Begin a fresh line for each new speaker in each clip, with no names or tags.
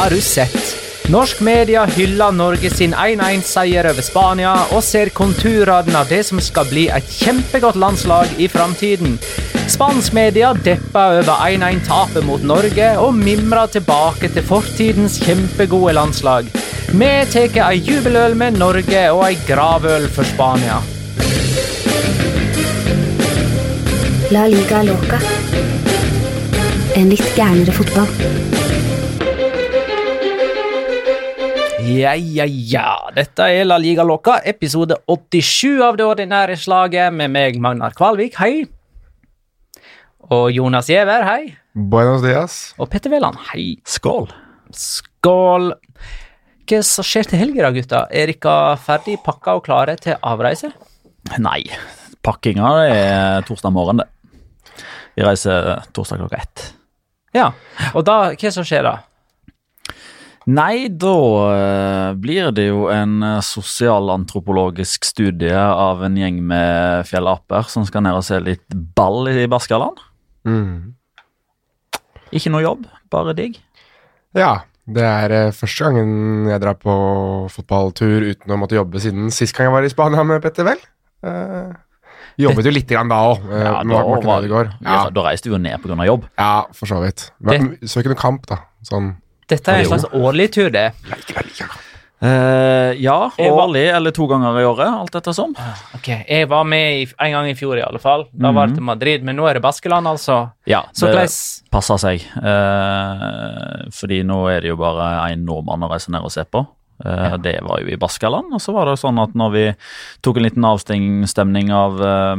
Har du sett? Norsk media hyller Norge sin 1-1-seier over Spania og ser konturene av det som skal bli et kjempegodt landslag i framtiden. Spansk media depper over 1-1-tapet mot Norge og mimrer tilbake til fortidens kjempegode landslag. Vi tar ei jubeløl med Norge og ei gravøl for Spania.
La liga loca. En litt gærnere fotball.
Ja, ja, ja. Dette er La Liga Loca, episode 87 av det ordinære slaget, med meg, Magnar Kvalvik, hei. Og Jonas Giæver, hei.
Buenos dias.
Og Petter Veland, hei.
Skål!
Skål. Hva som skjer til helga, gutta? Er dere ferdig pakka og klare til avreise?
Nei, pakkinga er torsdag morgen, det. Vi reiser torsdag klokka ett.
Ja. Og da, hva som skjer da?
Nei, da eh, blir det jo en eh, sosialantropologisk studie av en gjeng med fjellaper som skal ned og se litt ball i Baskaland.
Mm.
Ikke noe jobb, bare digg.
Ja, det er eh, første gangen jeg drar på fotballtur uten å måtte jobbe siden sist gang jeg var i Spania med Petter Vel. Uh, jobbet jo litt grann da òg, uh,
Ja, da, var, ja.
Ja,
da reiste vi jo ned pga. jobb.
ja, for så vidt. Men, så ikke noe kamp, da. Sånn
Dette er en slags årlig tur, det.
Eh, ja,
Jeg ja,
årlig eller to ganger i året, alt ettersom.
Ok, Jeg var med i, en gang i fjor, i alle fall. Da var det til Madrid, men nå er det Baskeland, altså.
Ja,
Så
det
hvordan
passer seg. Uh, fordi nå er det jo bare én nordmann å reise ned og se på. Eh, Det var jo i Baskaland. Og så var det sånn at når vi tok en liten avstemning av eh,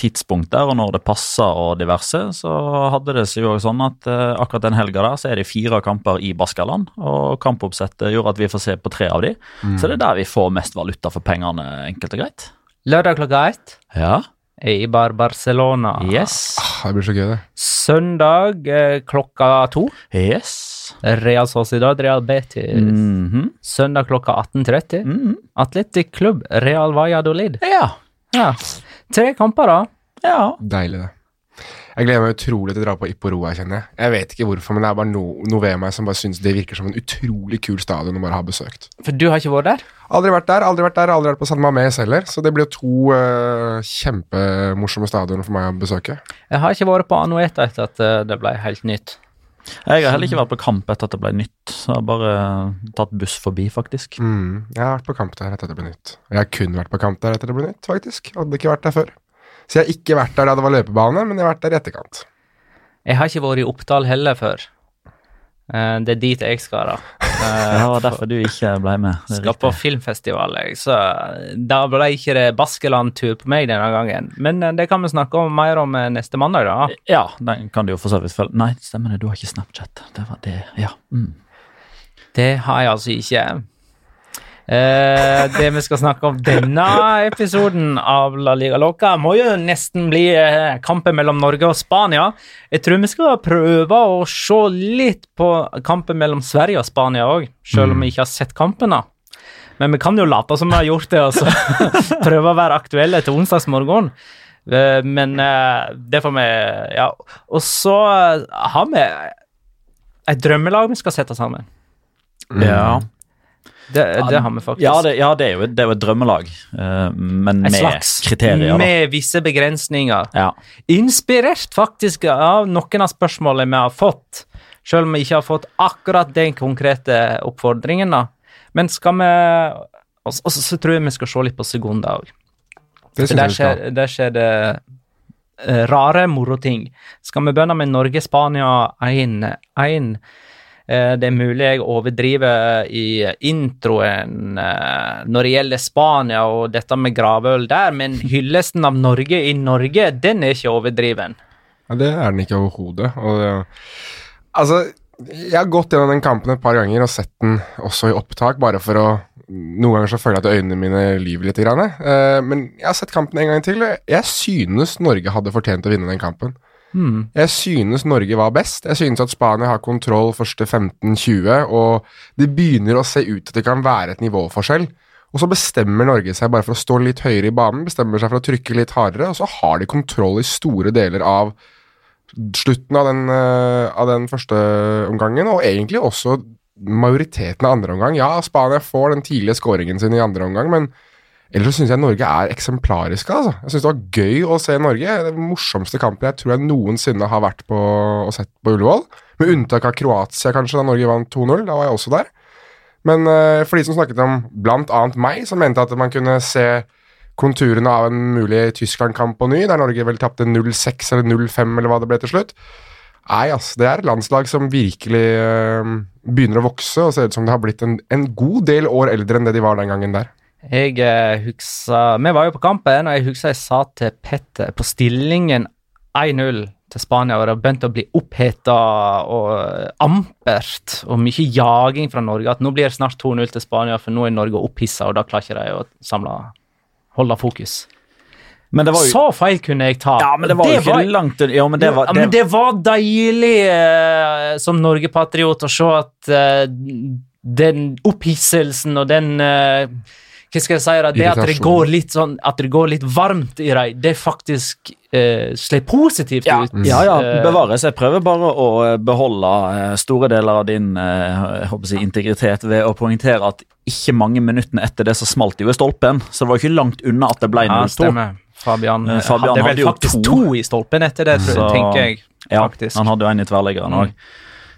tidspunkter og når det passa og diverse, så hadde det seg jo sånn at eh, akkurat den helga der så er det fire kamper i Baskaland. Og kampoppsettet gjorde at vi får se på tre av de. Så det er der vi får mest valuta for pengene, enkelt og greit.
Lørdag klokka ett.
Ja.
Eibar Barcelona.
Yes.
ah, Det blir så gøy, det.
Søndag eh, klokka to.
Yes.
Real Sociedad, Real Betis.
Mhm.
Søndag klokka 18.30.
Mhm.
Atletic Klubb, Real Valladolid.
Ja.
Ja. Tre kamper, da.
Ja.
Deilig, det. Jeg gleder meg utrolig til å dra på Ipporoa, kjenner jeg. Jeg vet ikke hvorfor, men det er bare no, noe ved meg som bare syns det virker som en utrolig kul stadion å bare ha besøkt.
For du har ikke vært der?
Aldri vært der, aldri vært der, aldri vært på San Mames heller, så det blir jo to uh, kjempemorsomme stadioner for meg å besøke.
Jeg har ikke vært på Anueta etter at eh, det ble helt nytt.
Jeg har heller ikke vært på kamp etter at det ble nytt. Så jeg har bare tatt buss forbi, faktisk.
Mm, jeg har vært på kamp der etter at det ble nytt. Jeg har kun vært på kamp der etter at det ble nytt, faktisk. Hadde ikke vært der før. Så jeg har ikke vært der da det var løpebane, men jeg har vært der i etterkant.
Jeg har ikke vært i Oppdal heller før. Eh, det er dit jeg skal, da. Eh,
Det var derfor du ikke ble med.
Skal på filmfestival, så da ble ikke det Baskeland-tur på meg denne gangen. Men eh, det kan vi snakke om mer om eh, neste mandag, da.
Ja, den kan du jo for så vidt følge. Nei, stemmer det, du har ikke Snapchat. Det var det, ja. Mm.
Det har jeg altså ikke. Eh, det vi skal snakke om denne episoden av La Liga Loca, må jo nesten bli eh, kampen mellom Norge og Spania. Jeg tror vi skal prøve å se litt på kampen mellom Sverige og Spania òg, selv om vi ikke har sett kampen. da. Men vi kan jo late som vi har gjort det, og så prøve å være aktuelle til onsdagsmorgen. Eh, men eh, det får vi Ja. Og så har vi et drømmelag vi skal sette sammen.
Ja.
Det, det har vi faktisk.
Ja, det, ja, det er jo, det er jo et drømmelag, eh, men
Et
med
slags
kriterier. da.
Med visse begrensninger.
Ja.
Inspirert faktisk av noen av spørsmålene vi har fått, selv om vi ikke har fått akkurat den konkrete oppfordringen. da. Men skal vi Og så- og så tror jeg vi skal se litt på Segunda òg. Der skjer, der skjer det eh, rare moroting. Skal vi begynne med Norge-Spania 1-1? Eh, det er mulig jeg overdriver i introen eh, når det gjelder Spania og dette med gravøl der, men hyllesten av Norge i Norge, den er ikke overdriven.
Ja, det er den ikke overhodet. Altså, jeg har gått gjennom den kampen et par ganger og sett den også i opptak, bare for å Noen ganger så føler jeg at øynene mine lyver litt. Eh, men jeg har sett kampen en gang til. Jeg synes Norge hadde fortjent å vinne den kampen. Jeg synes Norge var best. Jeg synes at Spania har kontroll første 15-20, og det begynner å se ut at det kan være et nivåforskjell. Og så bestemmer Norge seg bare for å stå litt høyere i banen, bestemmer seg for å trykke litt hardere, og så har de kontroll i store deler av slutten av den, eh, av den første omgangen, og egentlig også majoriteten av andre omgang. Ja, Spania får den tidlige skåringen sin i andre omgang, men ellers syns jeg Norge er eksemplariske. altså. Jeg syns det var gøy å se Norge. Den morsomste kampen jeg tror jeg noensinne har vært på og sett på Ullevål. Med unntak av Kroatia, kanskje, da Norge vant 2-0. Da var jeg også der. Men uh, for de som snakket om blant annet meg, som mente at man kunne se konturene av en mulig Tyskland-kamp på ny, der Norge vel tapte 0-6 eller 0-5 eller hva det ble til slutt. Nei, ass, det er et landslag som virkelig uh, begynner å vokse og ser ut som det har blitt en, en god del år eldre enn det de var den gangen der.
Jeg eh, husker Vi var jo på kampen, og jeg husker jeg sa til Petter på stillingen 1-0 til Spania, og det begynte begynt å bli oppheta og ampert og mye jaging fra Norge, at nå blir det snart 2-0 til Spania, for nå er Norge opphissa, og da klarer ikke de å samle holde fokus.
Men det var jo
Så feil kunne jeg ta.
Ja, men det var jo ikke langt. Ja, men det var,
ja, men det var deilig eh, som Norge-patriot å se at eh, den opphisselsen og den eh, Hva skal jeg si? da, Det at det går litt sånn At det går litt varmt i dem, det faktisk eh, slår positivt
ja,
ut.
ja, ja,
Eh,
bevares. Jeg prøver bare å eh, beholde eh, store deler av din eh, jeg håper å si, integritet ved å poengtere at ikke mange minuttene etter det så smalt det jo i stolpen, så det var ikke langt unna at det ble
ja,
0-2.
stemmer. Fabian,
Fabian
hadde vel
hadde jo
faktisk
to.
to. i stolpen etter det,
Så-
tenker jeg. Faktisk.
Ja, han hadde jo en i tverrleggeren òg.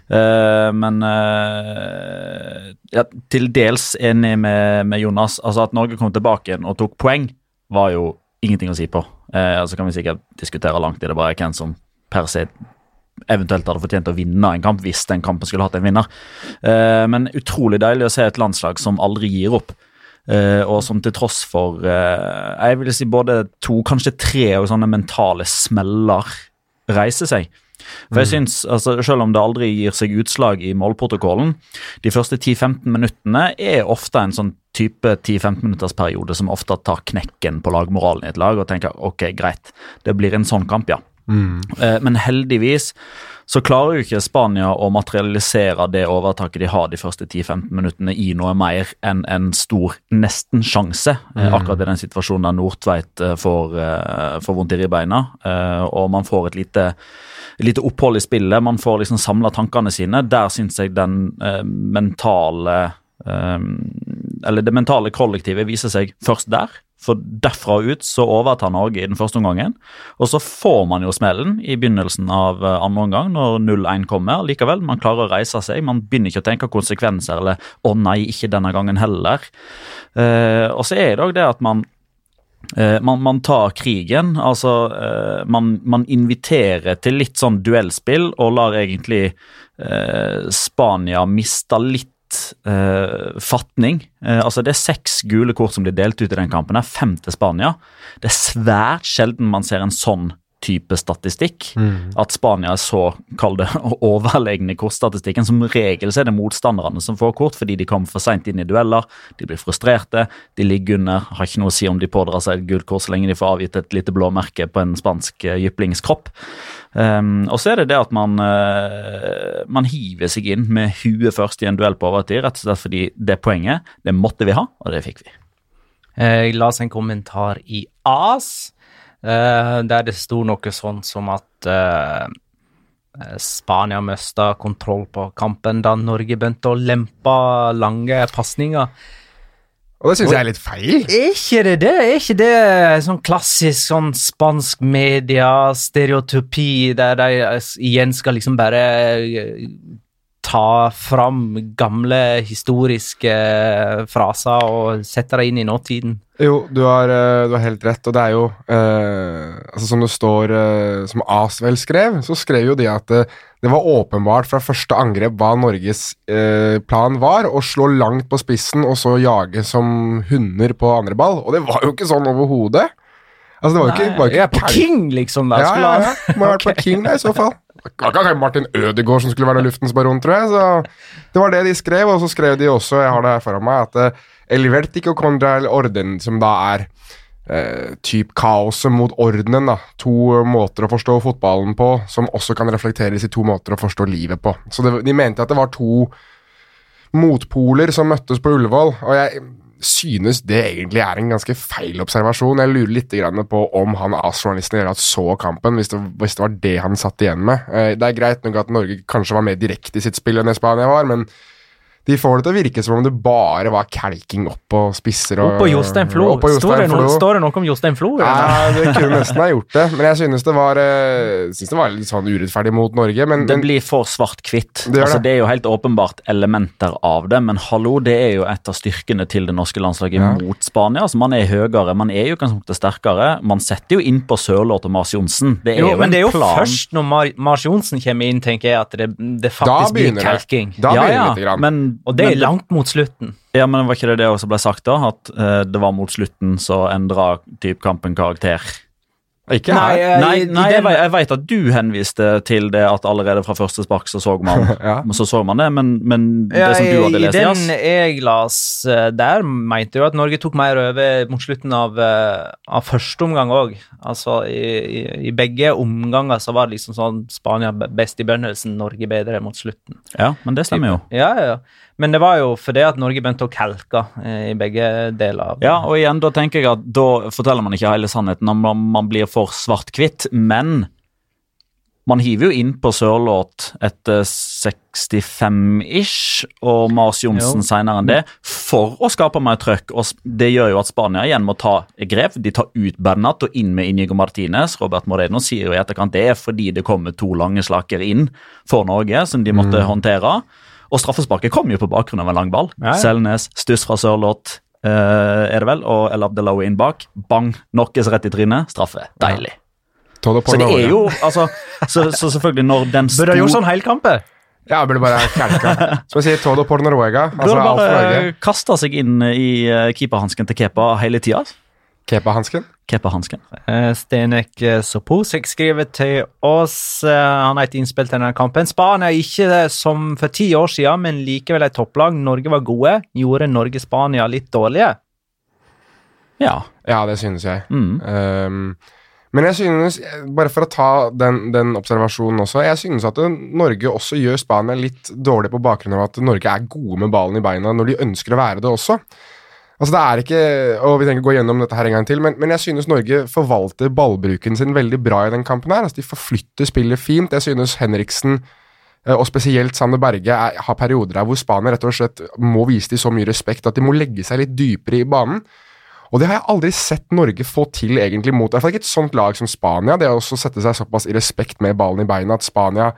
Men eh, ja, til dels enig med, med Jonas. Altså At Norge kom tilbake igjen og tok poeng, var jo ingenting å si på. Eh, altså kan vi sikkert diskutere langt i det, bare hvem som per se eventuelt hadde fortjent å vinne en kamp hvis den kampen skulle hatt en vinner. Eh, men utrolig deilig å se et landslag som aldri gir opp. Eh, og som til tross for eh, jeg vil si både to, kanskje tre og sånne mentale smeller reiser seg. For jeg synes, altså, Selv om det aldri gir seg utslag i målprotokollen, de første 10-15 minuttene er ofte en sånn type 10-15 minutters periode som ofte tar knekken på lagmoralen i et lag og tenker ok, greit, det blir en sånn kamp, ja. Mm. Men heldigvis så klarer jo ikke Spania å materialisere det overtaket de har de første 10-15 minuttene i noe mer enn en stor nesten-sjanse. Mm. Akkurat i den situasjonen der Nordtveit eh, får, eh, får vondt i ribbeina, eh, og man får et lite, lite opphold i spillet. Man får liksom samla tankene sine. Der syns jeg den eh, mentale eh, Eller det mentale kollektivet viser seg først der. For derfra ut så overtar Norge i den første omgangen. Og så får man jo smellen i begynnelsen av eh, andre omgang når 0-1 kommer. Likevel, man klarer å reise seg. Man begynner ikke å tenke konsekvenser eller 'å nei, ikke denne gangen heller'. Eh, og så er det òg det at man man, man, tar krigen. Altså, eh, man, man, inviterer til litt sånn duellspill og lar egentlig eh, Spania miste litt fatning. altså Det er seks gule kort som blir delt ut i den kampen. her, Fem til Spania. Det er svært sjelden man ser en sånn type statistikk. Mm. At Spania er så kall det, overlegne i kortstatistikken. Som regel så er det motstanderne som får kort fordi de kommer for seint inn i dueller. De blir frustrerte, de ligger under. Har ikke noe å si om de pådrar seg et gult kort så lenge de får avgitt et lite blåmerke på en spansk jyplings kropp. Um, og så er det det at man, uh, man hiver seg inn med huet først i en duell på overtid, rett og slett fordi det poenget, det måtte vi ha, og det fikk vi.
Jeg la oss en kommentar i AS der det sto noe sånn som at uh, Spania mista kontroll på kampen da Norge begynte å lempe lange pasninger.
Og det syns jeg er litt feil.
Er ikke det det? Er ikke det sånn klassisk sånn spansk media, stereotypi, der de igjen skal liksom bare ta fram gamle historiske fraser og sette det inn i nåtiden.
Jo, du har, eh, du har helt rett, og det er jo eh, altså Som det står eh, Som Asvel skrev, så skrev jo de at det, eh, det var åpenbart fra første angrep hva Norges eh, plan var, å slå langt på spissen og så jage som hunder på andre ball, og det var jo ikke sånn overhodet. Altså, det var jo ikke, var ikke
Jeg er på King, liksom.
Ja, ja, ja. Må ha vært på King, da, i så fall. Var ikke Martin Ødegaard som skulle være luftens baron, tror jeg. Så det var det de skrev, og så skrev de også, jeg har det her foran meg, at uh, El Vertico contra el orden, som da er uh, typ kaoset mot ordenen, da. To måter å forstå fotballen på, som også kan reflekteres i to måter å forstå livet på. Så det, de mente at det var to motpoler som møttes på Ullevål, og jeg synes det egentlig er en ganske feil observasjon. Jeg lurer litt på om han AS-journalisten i så kampen, hvis det, hvis det, var det han satt igjen med. Eh, det er greit nok at Norge kanskje var mer direkte i sitt spill enn Spania var, men de får det til å virke som om det bare var kalking opp på spisser. Og,
opp på Jostein Flo. På Jostein står, det noe, står, det noe om Jostein Flo?
Ja, det kunne nesten ha gjort det, men jeg synes det var, eh, synes det var litt sånn urettferdig mot Norge. Men,
det blir for svart-hvitt. Det, altså, det. er jo helt åpenbart elementer av det, men hallo, det er jo et av styrkene til det norske landslaget ja. mot Spania. Altså, man er høyere, man er jo kanskje sterkere. Man setter jo inn på Sørloth og Mars Johnsen. Det er jo, jo
men det er jo
plan.
først når Mar Mars Johnsen kommer inn, tenker jeg, at det, det faktisk blir kalking.
Da begynner ja, det, ja.
Men og det er langt mot slutten.
Ja, men Var ikke det det også ble sagt, da? At uh, det var mot slutten så endra kampen karakter?
Ikke
nei, her. Nei, nei, nei jeg, jeg vet at du henviste til det at allerede fra første spark så så man, ja. så så man det, men, men det ja, som du hadde lest
I den jeg las eh, der, mente jo at Norge tok mer over mot slutten av, eh, av første omgang òg. Altså i, i, i, begge omganger så var det liksom sånn Spania best i begynnelsen, Norge bedre mot slutten.
Ja, men det stemmer jo.
Ja, ja, ja. Men det var jo fordi at Norge begynte å kalke eh, i begge deler.
Ja, og igjen, da tenker jeg at da forteller man ikke hele sannheten om man, blir for svart-hvitt, men man hiver jo inn på Sørloth etter 65-ish, og Mars Johnsen senere enn det, for å skape mer trøkk. og Det gjør jo at Spania igjen må ta grep. De tar ut Bernat og inn med Inigo Martinez. Robert Moreno sier jo i etterkant det er fordi det kommer to lange slaker inn for Norge som de måtte mm. håndtere. Og straffesparket kom jo på bakgrunn av en lang ball. Ja. Selnes, stuss fra Sørloth, uh, er det vel, og El Abdelowy inn bak. Bang! Knockes rett i trynet. Straffe. Deilig. Ja. Så det er jo altså, så, så selvfølgelig, når den
sto Burde ha gjort sånn heilkamper.
Ja, burde bare kelka. Som jeg sier, todo por Noruega. Altså,
burde bare kasta seg inn i uh, keeperhansken til Kepa hele tida.
Kepa-hansken?
Kepa-hansken.
Uh, Stenek uh, Soposek skriver til oss uh, Han har et innspill til denne kampen. Spania er ikke som for ti år siden, men likevel et topplag. Norge var gode. Gjorde Norge-Spania litt dårlige?
Ja.
Ja, det synes jeg.
Mm.
Um, men jeg synes, bare for å ta den, den, observasjonen også, jeg synes at Norge også gjør Spania litt dårlig på bakgrunn av at Norge er gode med ballen i beina når de ønsker å være det også. Altså det er ikke, og Vi trenger å gå gjennom dette her en gang til, men, men, jeg synes Norge forvalter ballbruken sin veldig bra i den kampen. her, altså De forflytter spillet fint. Jeg synes Henriksen eh, og spesielt Sander Berge er, har perioder her hvor Spania rett og slett må vise dem så mye respekt at de må legge seg litt dypere i banen. Og det har jeg aldri sett Norge få til egentlig mot i hvert ikke et sånt lag som Spania. Det å sette seg såpass i respekt med ballen i beina at Spania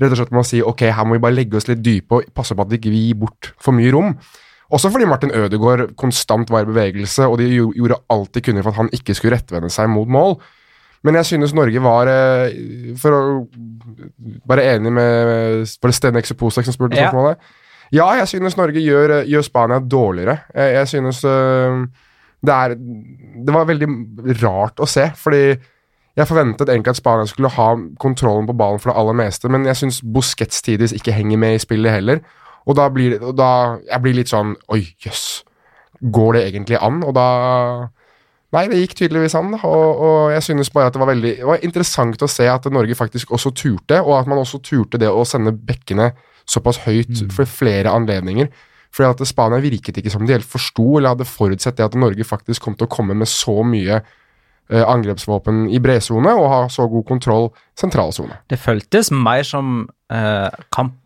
rett og slett må si ok, her må vi bare legge oss litt dype og passe på at vi ikke gir bort for mye rom. Også fordi Martin Ødegaard konstant var i bevegelse, og de gjorde alt de kunne for at han ikke skulle rettvende seg mot mål. Men jeg synes Norge var eh, For å være enig med Var det Stenek Suposek som spurte spørsmålet? Ja, jeg synes Norge gjør, gjør Spania dårligere. Jeg, jeg synes uh, det er Det var veldig rart å se, fordi jeg forventet egentlig at Spania skulle ha kontrollen på ballen for det aller meste, men jeg syns Busquets tidvis ikke henger med i spillet heller. Og da blir det og da, Jeg blir litt sånn Oi, jøss. Går det egentlig an? Og da Nei, det gikk tydeligvis an, og, og jeg synes bare at det var veldig Det var interessant å se at Norge faktisk også turte, og at man også turte det å sende bekkene såpass høyt for flere anledninger. Fordi at Spania virket ikke som de helt forsto eller hadde forutsett det at Norge faktisk kom til å komme med så mye eh, angrepsvåpen i bredsone og ha så god kontroll sentralsone.
Det føltes mer som eh, kamp,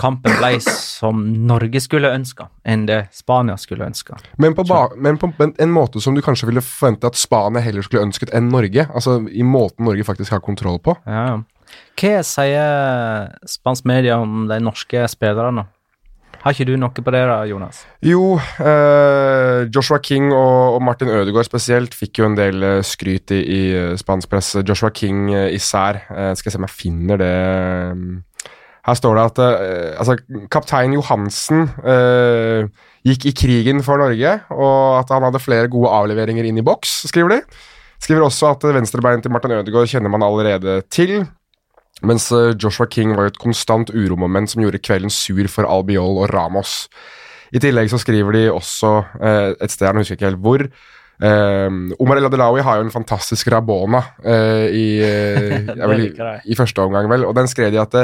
kampen ble som Norge skulle ønske, enn det Spania skulle ønske.
Men på, men på en, en måte som du kanskje ville forvente at Spania heller skulle ønsket enn Norge. Altså i måten Norge faktisk har kontroll på.
Ja, ja. Hva sier spansk media om de norske spillerne? Har ikke du noe på det, da, Jonas?
Jo, eh, Joshua King og, og Martin Ødegaard spesielt fikk jo en del eh, skryt i, i eh, spansk presse. Joshua King eh, især. Eh, skal jeg se om jeg finner det Her står det at eh, altså, kaptein Johansen eh, gikk i krigen for Norge, og at han hadde flere gode avleveringer inn i boks, skriver de. Skriver også at venstrebeinet til Martin Ødegaard kjenner man allerede til. Mens eh, Joshua King var jo et konstant uromoment som gjorde kvelden sur for Albiol og Ramos. I tillegg så skriver de også eh, et sted, jeg husker ikke helt hvor eh, Omar El Adelawi har jo en fantastisk Rabona eh, i, jeg vil, i første omgang, vel. Og den skrev de at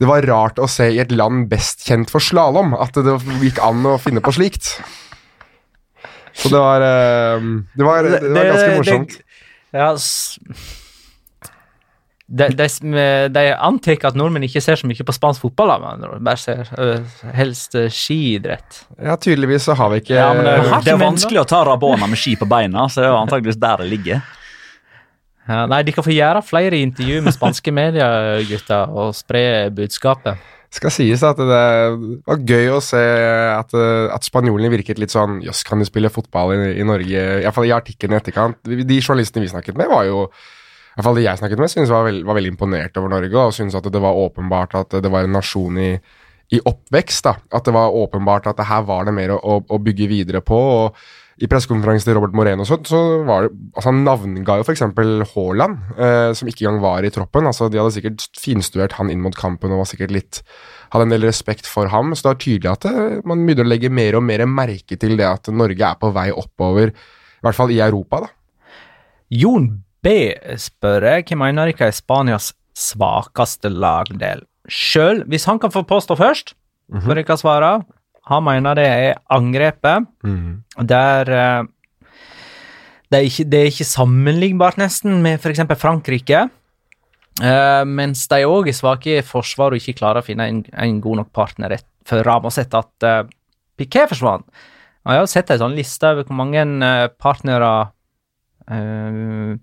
det, var rart å se i et land best kjent for slalåm, at det gikk an å finne på slikt. Så det var, eh, det var, det var ganske morsomt.
ja, de, de, de antar at nordmenn ikke ser så mye på spansk fotball, da, bare ser øh, helst øh, skiidrett.
Ja, tydeligvis så har vi ikke
Ja, men det, det er vanskelig å ta Rabona med ski på beina, så det er antakeligvis der det ligger.
Ja, nei, de kan få gjøre flere intervju med spanske medier, gutta, og spre budskapet.
skal sies at det var gøy å se at, at spanjolene virket litt sånn Jøss, kan de spille fotball i, i Norge? Iallfall i artikkelen i etterkant. De, de journalistene vi snakket med, var jo i hvert fall de jeg snakket med, synes var, veld, var veldig imponert over Norge. Og syntes at det var åpenbart at det var en nasjon i, i oppvekst. da, At det var åpenbart at det her var det mer å, å, å bygge videre på. og i pressekonferansen til Robert Moreno så, så var det, altså Han navnga jo f.eks. Haaland, eh, som ikke engang var i troppen. altså De hadde sikkert finstudert han inn mot kampen og var sikkert litt hadde en del respekt for ham. Så det er tydelig at det, man begynner å legge mer og mer merke til det at Norge er på vei oppover, i hvert fall i Europa. da.
Jon B spør jeg, hva mener dere er Spanias svakeste lagdel? Sjøl, hvis han kan få påstå først, får dere kan svare Han mener det er angrepet, der eh, det, er ikke, det er ikke sammenlignbart nesten med f.eks. Frankrike. Uh, mens de òg er svake i forsvar og ikke klarer å finne en, en god nok partner for Ramos etter at uh, Piquet forsvant. Jeg har sett en sånn liste over hvor mange uh, partnere uh,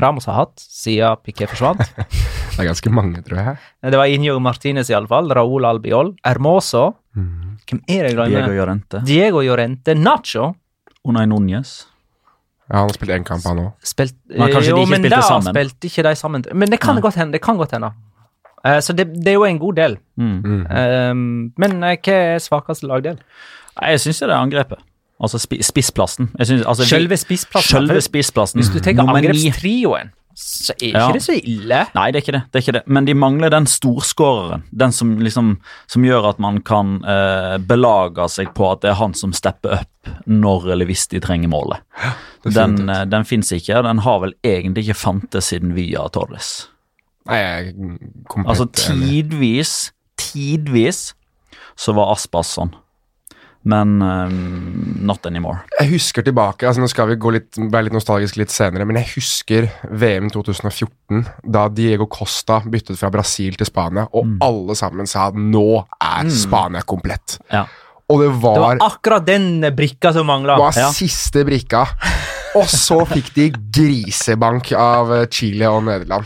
Ramos har hatt siden Piquet forsvant.
Det er ganske mange, tror jeg.
Det var Injo Martinez, iallfall. Raúl Albiol. Hermoso. Hvem er det jeg
Diego? Llorente.
Diego Llorente. Nacho.
Unai Núñez.
Ja, Han har spilt én kamp, han òg.
Spilt,
Men kanskje de ikke
men
spilte sammen?
spilte ikke de sammen. Men det kan
Nei.
godt hende. Det kan godt hende. Uh, så det, det er jo en god del.
Mm.
Eh, men uh, hva er svakeste lagdel?
Jeg syns det er angrepet. Altså spi spissplassen. Synes, altså,
Selve spissplassen.
Selve spissplassen.
Hvis du
tenker
angrepstrioen, så er ikke
Ja.
det så ille.
Nei, det er ikke det. det er ikke det. Men de mangler den storskåreren. Den som liksom Som gjør at man kan eh, belage seg på at det er han som stepper opp når eller hvis de trenger målet. Den,
definitivt.
eh, den fins ikke. Den har vel egentlig ikke fantes siden Via Torres.
Nei, jeg komplett
Altså tidvis, tidvis så var Aspas sånn. Men um, not anymore.
Jeg husker tilbake, altså nå skal vi gå litt, være litt nostalgisk litt senere, men jeg husker VM 2014, da Diego Costa byttet fra Brasil til Spania, og alle sammen sa at nå er Spania komplett.
Ja.
og det var,
Det var akkurat den brikka som mangla.
var
Ja.
siste brikka. Og så fikk de grisebank av Chile og Nederland.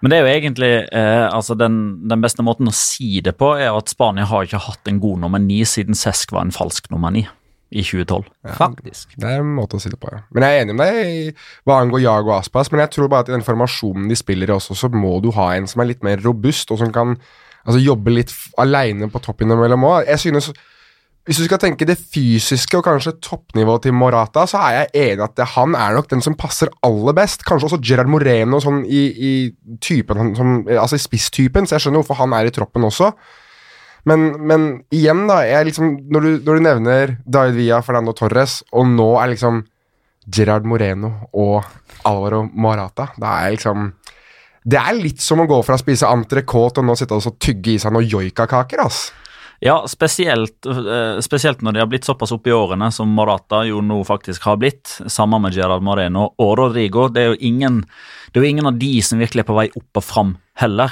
Men det er jo egentlig eh, altså den, den beste måten å si det på, er at Spania har ikke hatt en god nummer ni siden Cesc var en falsk nummer ni i 2012.
Faktisk.
Det er en måte å si det på, ja. Men jeg er enig med deg hva angår Jago Aspas, men jeg tror bare at i den formasjonen de spiller i også, så må du ha en som er litt mer robust, og som kan altså, jobbe litt aleine på topp innimellom òg. Jeg synes hvis du skal tenke det fysiske og kanskje toppnivået til Morata, så er jeg enig at det, han er nok den som passer aller best. Kanskje også Gerard Moreno sånn i, i typen, som, altså i spisstypen, så jeg skjønner hvorfor han er i troppen også. Men, men igjen, da, liksom, når, du, når du nevner David Villa, Fernando Torres, og nå er liksom Gerard Moreno og Alvaro Morata Da er liksom Det er litt som å gå fra å spise entrecôte og nå sitte og tygge i seg noen joikakaker, ass.
Ja, spesielt, eh, spesielt når de har blitt såpass opp i årene som Morata jo nå faktisk har blitt, sammen med Gerard Moreno og Rodrigo. Det er jo ingen, det er ingen av de som virkelig er på vei opp og fram heller.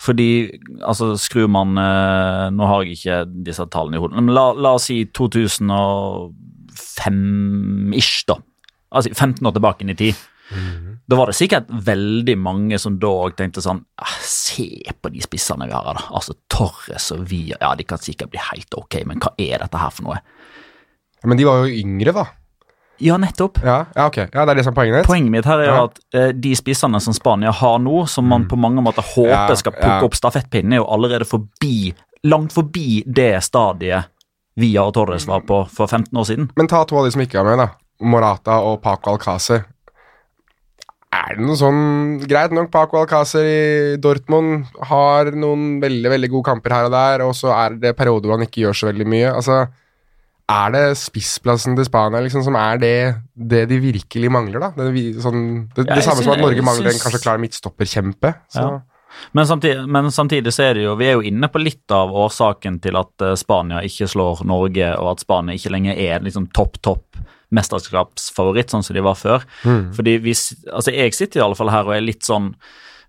Fordi, altså, skrur man eh, Nå har jeg ikke disse tallene i hodet, men la, la oss si 2005-ish, da. Altså 15 år tilbake inn i tid. Da var det sikkert veldig mange som da tenkte sånn «Ah, Se på de spissene vi har her, da. Altså Torres og Via. Ja, de kan sikkert bli helt ok, men hva er dette her for noe?
Men de var jo yngre, da.
Ja, nettopp.
Ja, ja ok. Ja, Det er det som er poenget ditt?
Poenget mitt her er
Ja.
at eh, de spissene som Spania har nå, som man på mange måter håper
Ja,
skal plukke opp stafettpinnen, er jo allerede forbi, langt forbi det stadiet Via og Torres var på for 15 år siden.
Men ta to av de som ikke er med, da. Morata og Paco Alcácer. Er det noe sånn Greit nok, Paco Alcácer i Dortmund har noen veldig veldig gode kamper her og der, og så er det perioder hvor han ikke gjør så veldig mye. Altså, Er det spissplassen til Spania liksom, som er det, det de virkelig mangler, da? Det, sånn, det, det samme som at Norge
mangler
mangler en kanskje klar midtstopperkjempe. Så.
Ja. Men samtidig, men samtidig så er det jo Vi er jo inne på litt av årsaken til at eh, Spania ikke slår Norge, og at Spania ikke lenger er liksom topp, topp mesterskapsfavoritt, sånn som de var før. Fordi hvis, altså Jeg sitter i alle fall her og er litt sånn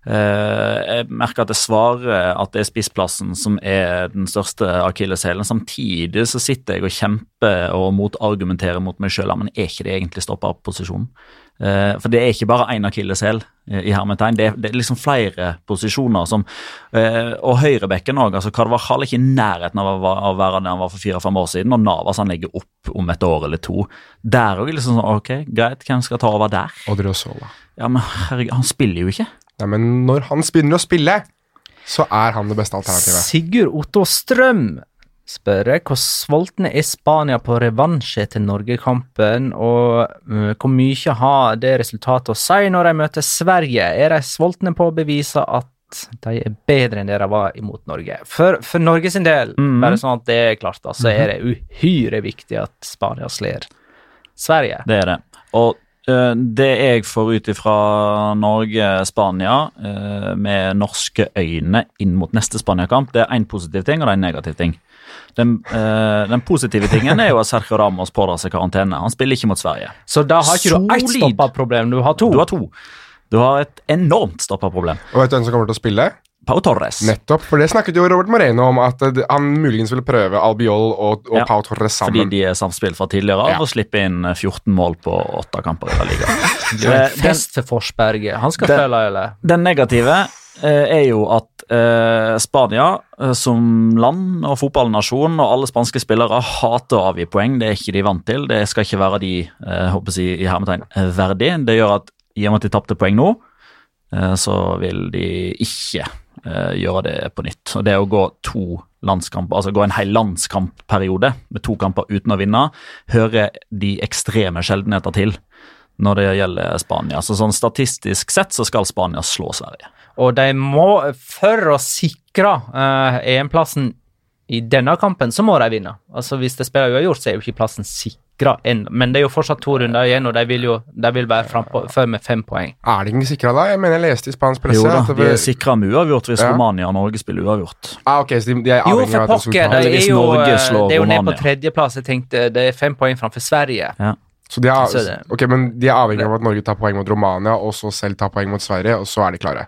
Uh, Jeg merker at jeg svarer at det er spissplassen som er den største akilleshælen. Samtidig så sitter jeg og kjemper og motargumenterer mot meg sjøl. Men er ikke det egentlig stopperposisjonen? Eh, for det er ikke bare én akilleshæl eh, i hermetegn. Det det er liksom flere posisjoner som eh, Og høyrebekken òg. Altså, Carvajal er ikke i nærheten av å være der han var for fire-fem år siden. Og Navas han legger opp om et år eller to. Der òg er liksom sånn Ok, greit, hvem skal ta over der?
Odriozola.
Ja, men herregud, han spiller jo ikke.
Nei, men når han begynner å spille, så er han det beste alternativet.
Sigurd Otto Strøm spør hvor sultne er Spania på revansj etter Norgekampen, og eh, hvor mye har det resultatet å si når de møter Sverige? Er de sultne på å bevise at de er bedre enn det de var imot Norge? For, for Norge sin del,
Mhm.
bare sånn at det er klart, da, så er det uhyre viktig at Spania slår Sverige.
Det er det. Og det jeg får ut ifra Norge-Spania eh, med norske øyne inn mot neste Spania-kamp, det er én positiv ting og det er en negativ ting. Den, eh, den positive tingen er jo at Sergio Ramos pådrar seg karantene. Han spiller ikke mot Sverige.
Så da har ikke du ett
stoppa
problem, du har to.
Du har to. Du har et enormt stopperproblem.
Og vet du hvem som kommer til å spille?
Pau Torres.
Nettopp, for det snakket jo Robert Moreno om, at eh, han muligens ville prøve Albiol og, og
Ja,
Pau Torres sammen.
Fordi de er samspill fra tidligere av
Ja.
og slipper inn 14 mål på åtte kamper i
ligaen.
Eh,
fest for Forsberget. Han skal
Den-
spille, eller?
Den negative eh, er jo at eh, Spania eh, som land og fotballnasjon og alle spanske spillere hater å avgi poeng. Det er ikke de vant til. Det skal ikke være de eh, håper jeg, i hermetegn eh, verdig. Det gjør at i og med at de tapte poeng nå, eh, så vil de ikke eh, gjøre det på nytt. Og det å gå to landskamper, altså gå en hel landskampperiode med to kamper uten å vinne, hører de ekstreme sjeldenheter til når det gjelder Spania. Så sånn statistisk sett så skal Spania slå Sverige.
Og de må, for å sikre uh, EM-plassen i denne kampen, så må de vinne. Altså Hvis de spiller uavgjort, så er jo ikke plassen sikra ennå. Men det er jo fortsatt to runder igjen, og de vil jo de vil være frampå før med fem poeng.
Er de ikke sikra da? Jeg mener jeg leste i spansk presse
Jo da,
at det
de
ble-
er sikra med uavgjort hvis
Ja.
Romania og Norge spiller uavgjort.
ah, ok, så de, de er
Jo, for pokker,
det
er jo, eh, det er jo ned på tredjeplass. Jeg tenkte det er fem poeng framfor Sverige.
Så de er, ok, men de er avhengig av at Norge tar poeng mot Romania, og så selv tar poeng mot Sverige, og så er de klare.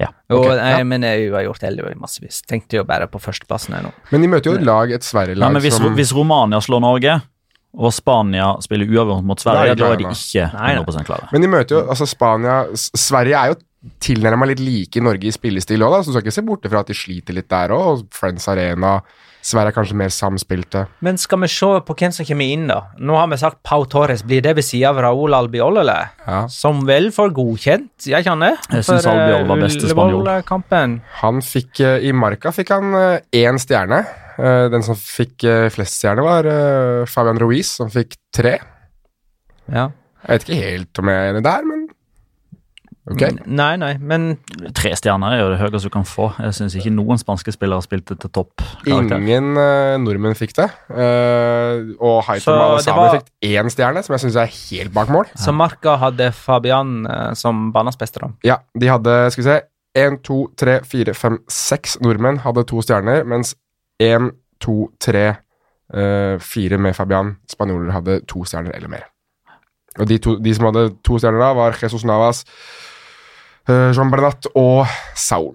Ja.
Jo,
og,
nei,
ja.
men jeg har gjort det massevis. Tenkte jo bare på førsteplassen her nå.
Men de møter jo et lag, et Sverige-lag
hvis,
som
hvis Romania slår Norge, og Spania spiller uavgjort mot Sverige,
Da er de
ikke
Nei, nei.
100 klare.
Men de møter jo altså Spania Sverige er jo tilnærma litt like Norge i spillestil òg, så du skal ikke se bort fra at de sliter litt der òg. Friends Arena Sverige er kanskje mer samspilte.
Men skal vi se på hvem som kommer inn, da? Nå har vi sagt Pau Torres. Blir det ved siden av Raúl Albiol, eller?
Ja.
Som vel får godkjent, jeg kjenner.
Jeg synes
eh,
Albiol var beste spanjol.
Han fikk eh, I Marca fikk han eh, én stjerne. Eh, Den som fikk eh, flest stjerner, var eh, Fabian Ruiz, som fikk tre.
Ja.
Jeg vet ikke helt om jeg er enig der, men ok.
Nei, nei, men
Tre stjerner er jo det høyeste du kan få. Jeg syns ikke noen spanske spillere spilte til topp. karakter.
Ingen uh, nordmenn fikk det. Uh, og Haitham
det var-
fikk én stjerne, som jeg syns er helt bak mål.
så Marca hadde Fabian uh, som banas beste, da.
Ja, de hadde, skal vi se Én, to, tre, fire, fem, seks nordmenn hadde to stjerner, mens én, to, tre, eh, fire med Fabian spanjoler hadde to stjerner eller mer. Og de, to, de som hadde to stjerner da, var Jesus Navas, eh, Jean Bernat og Saul.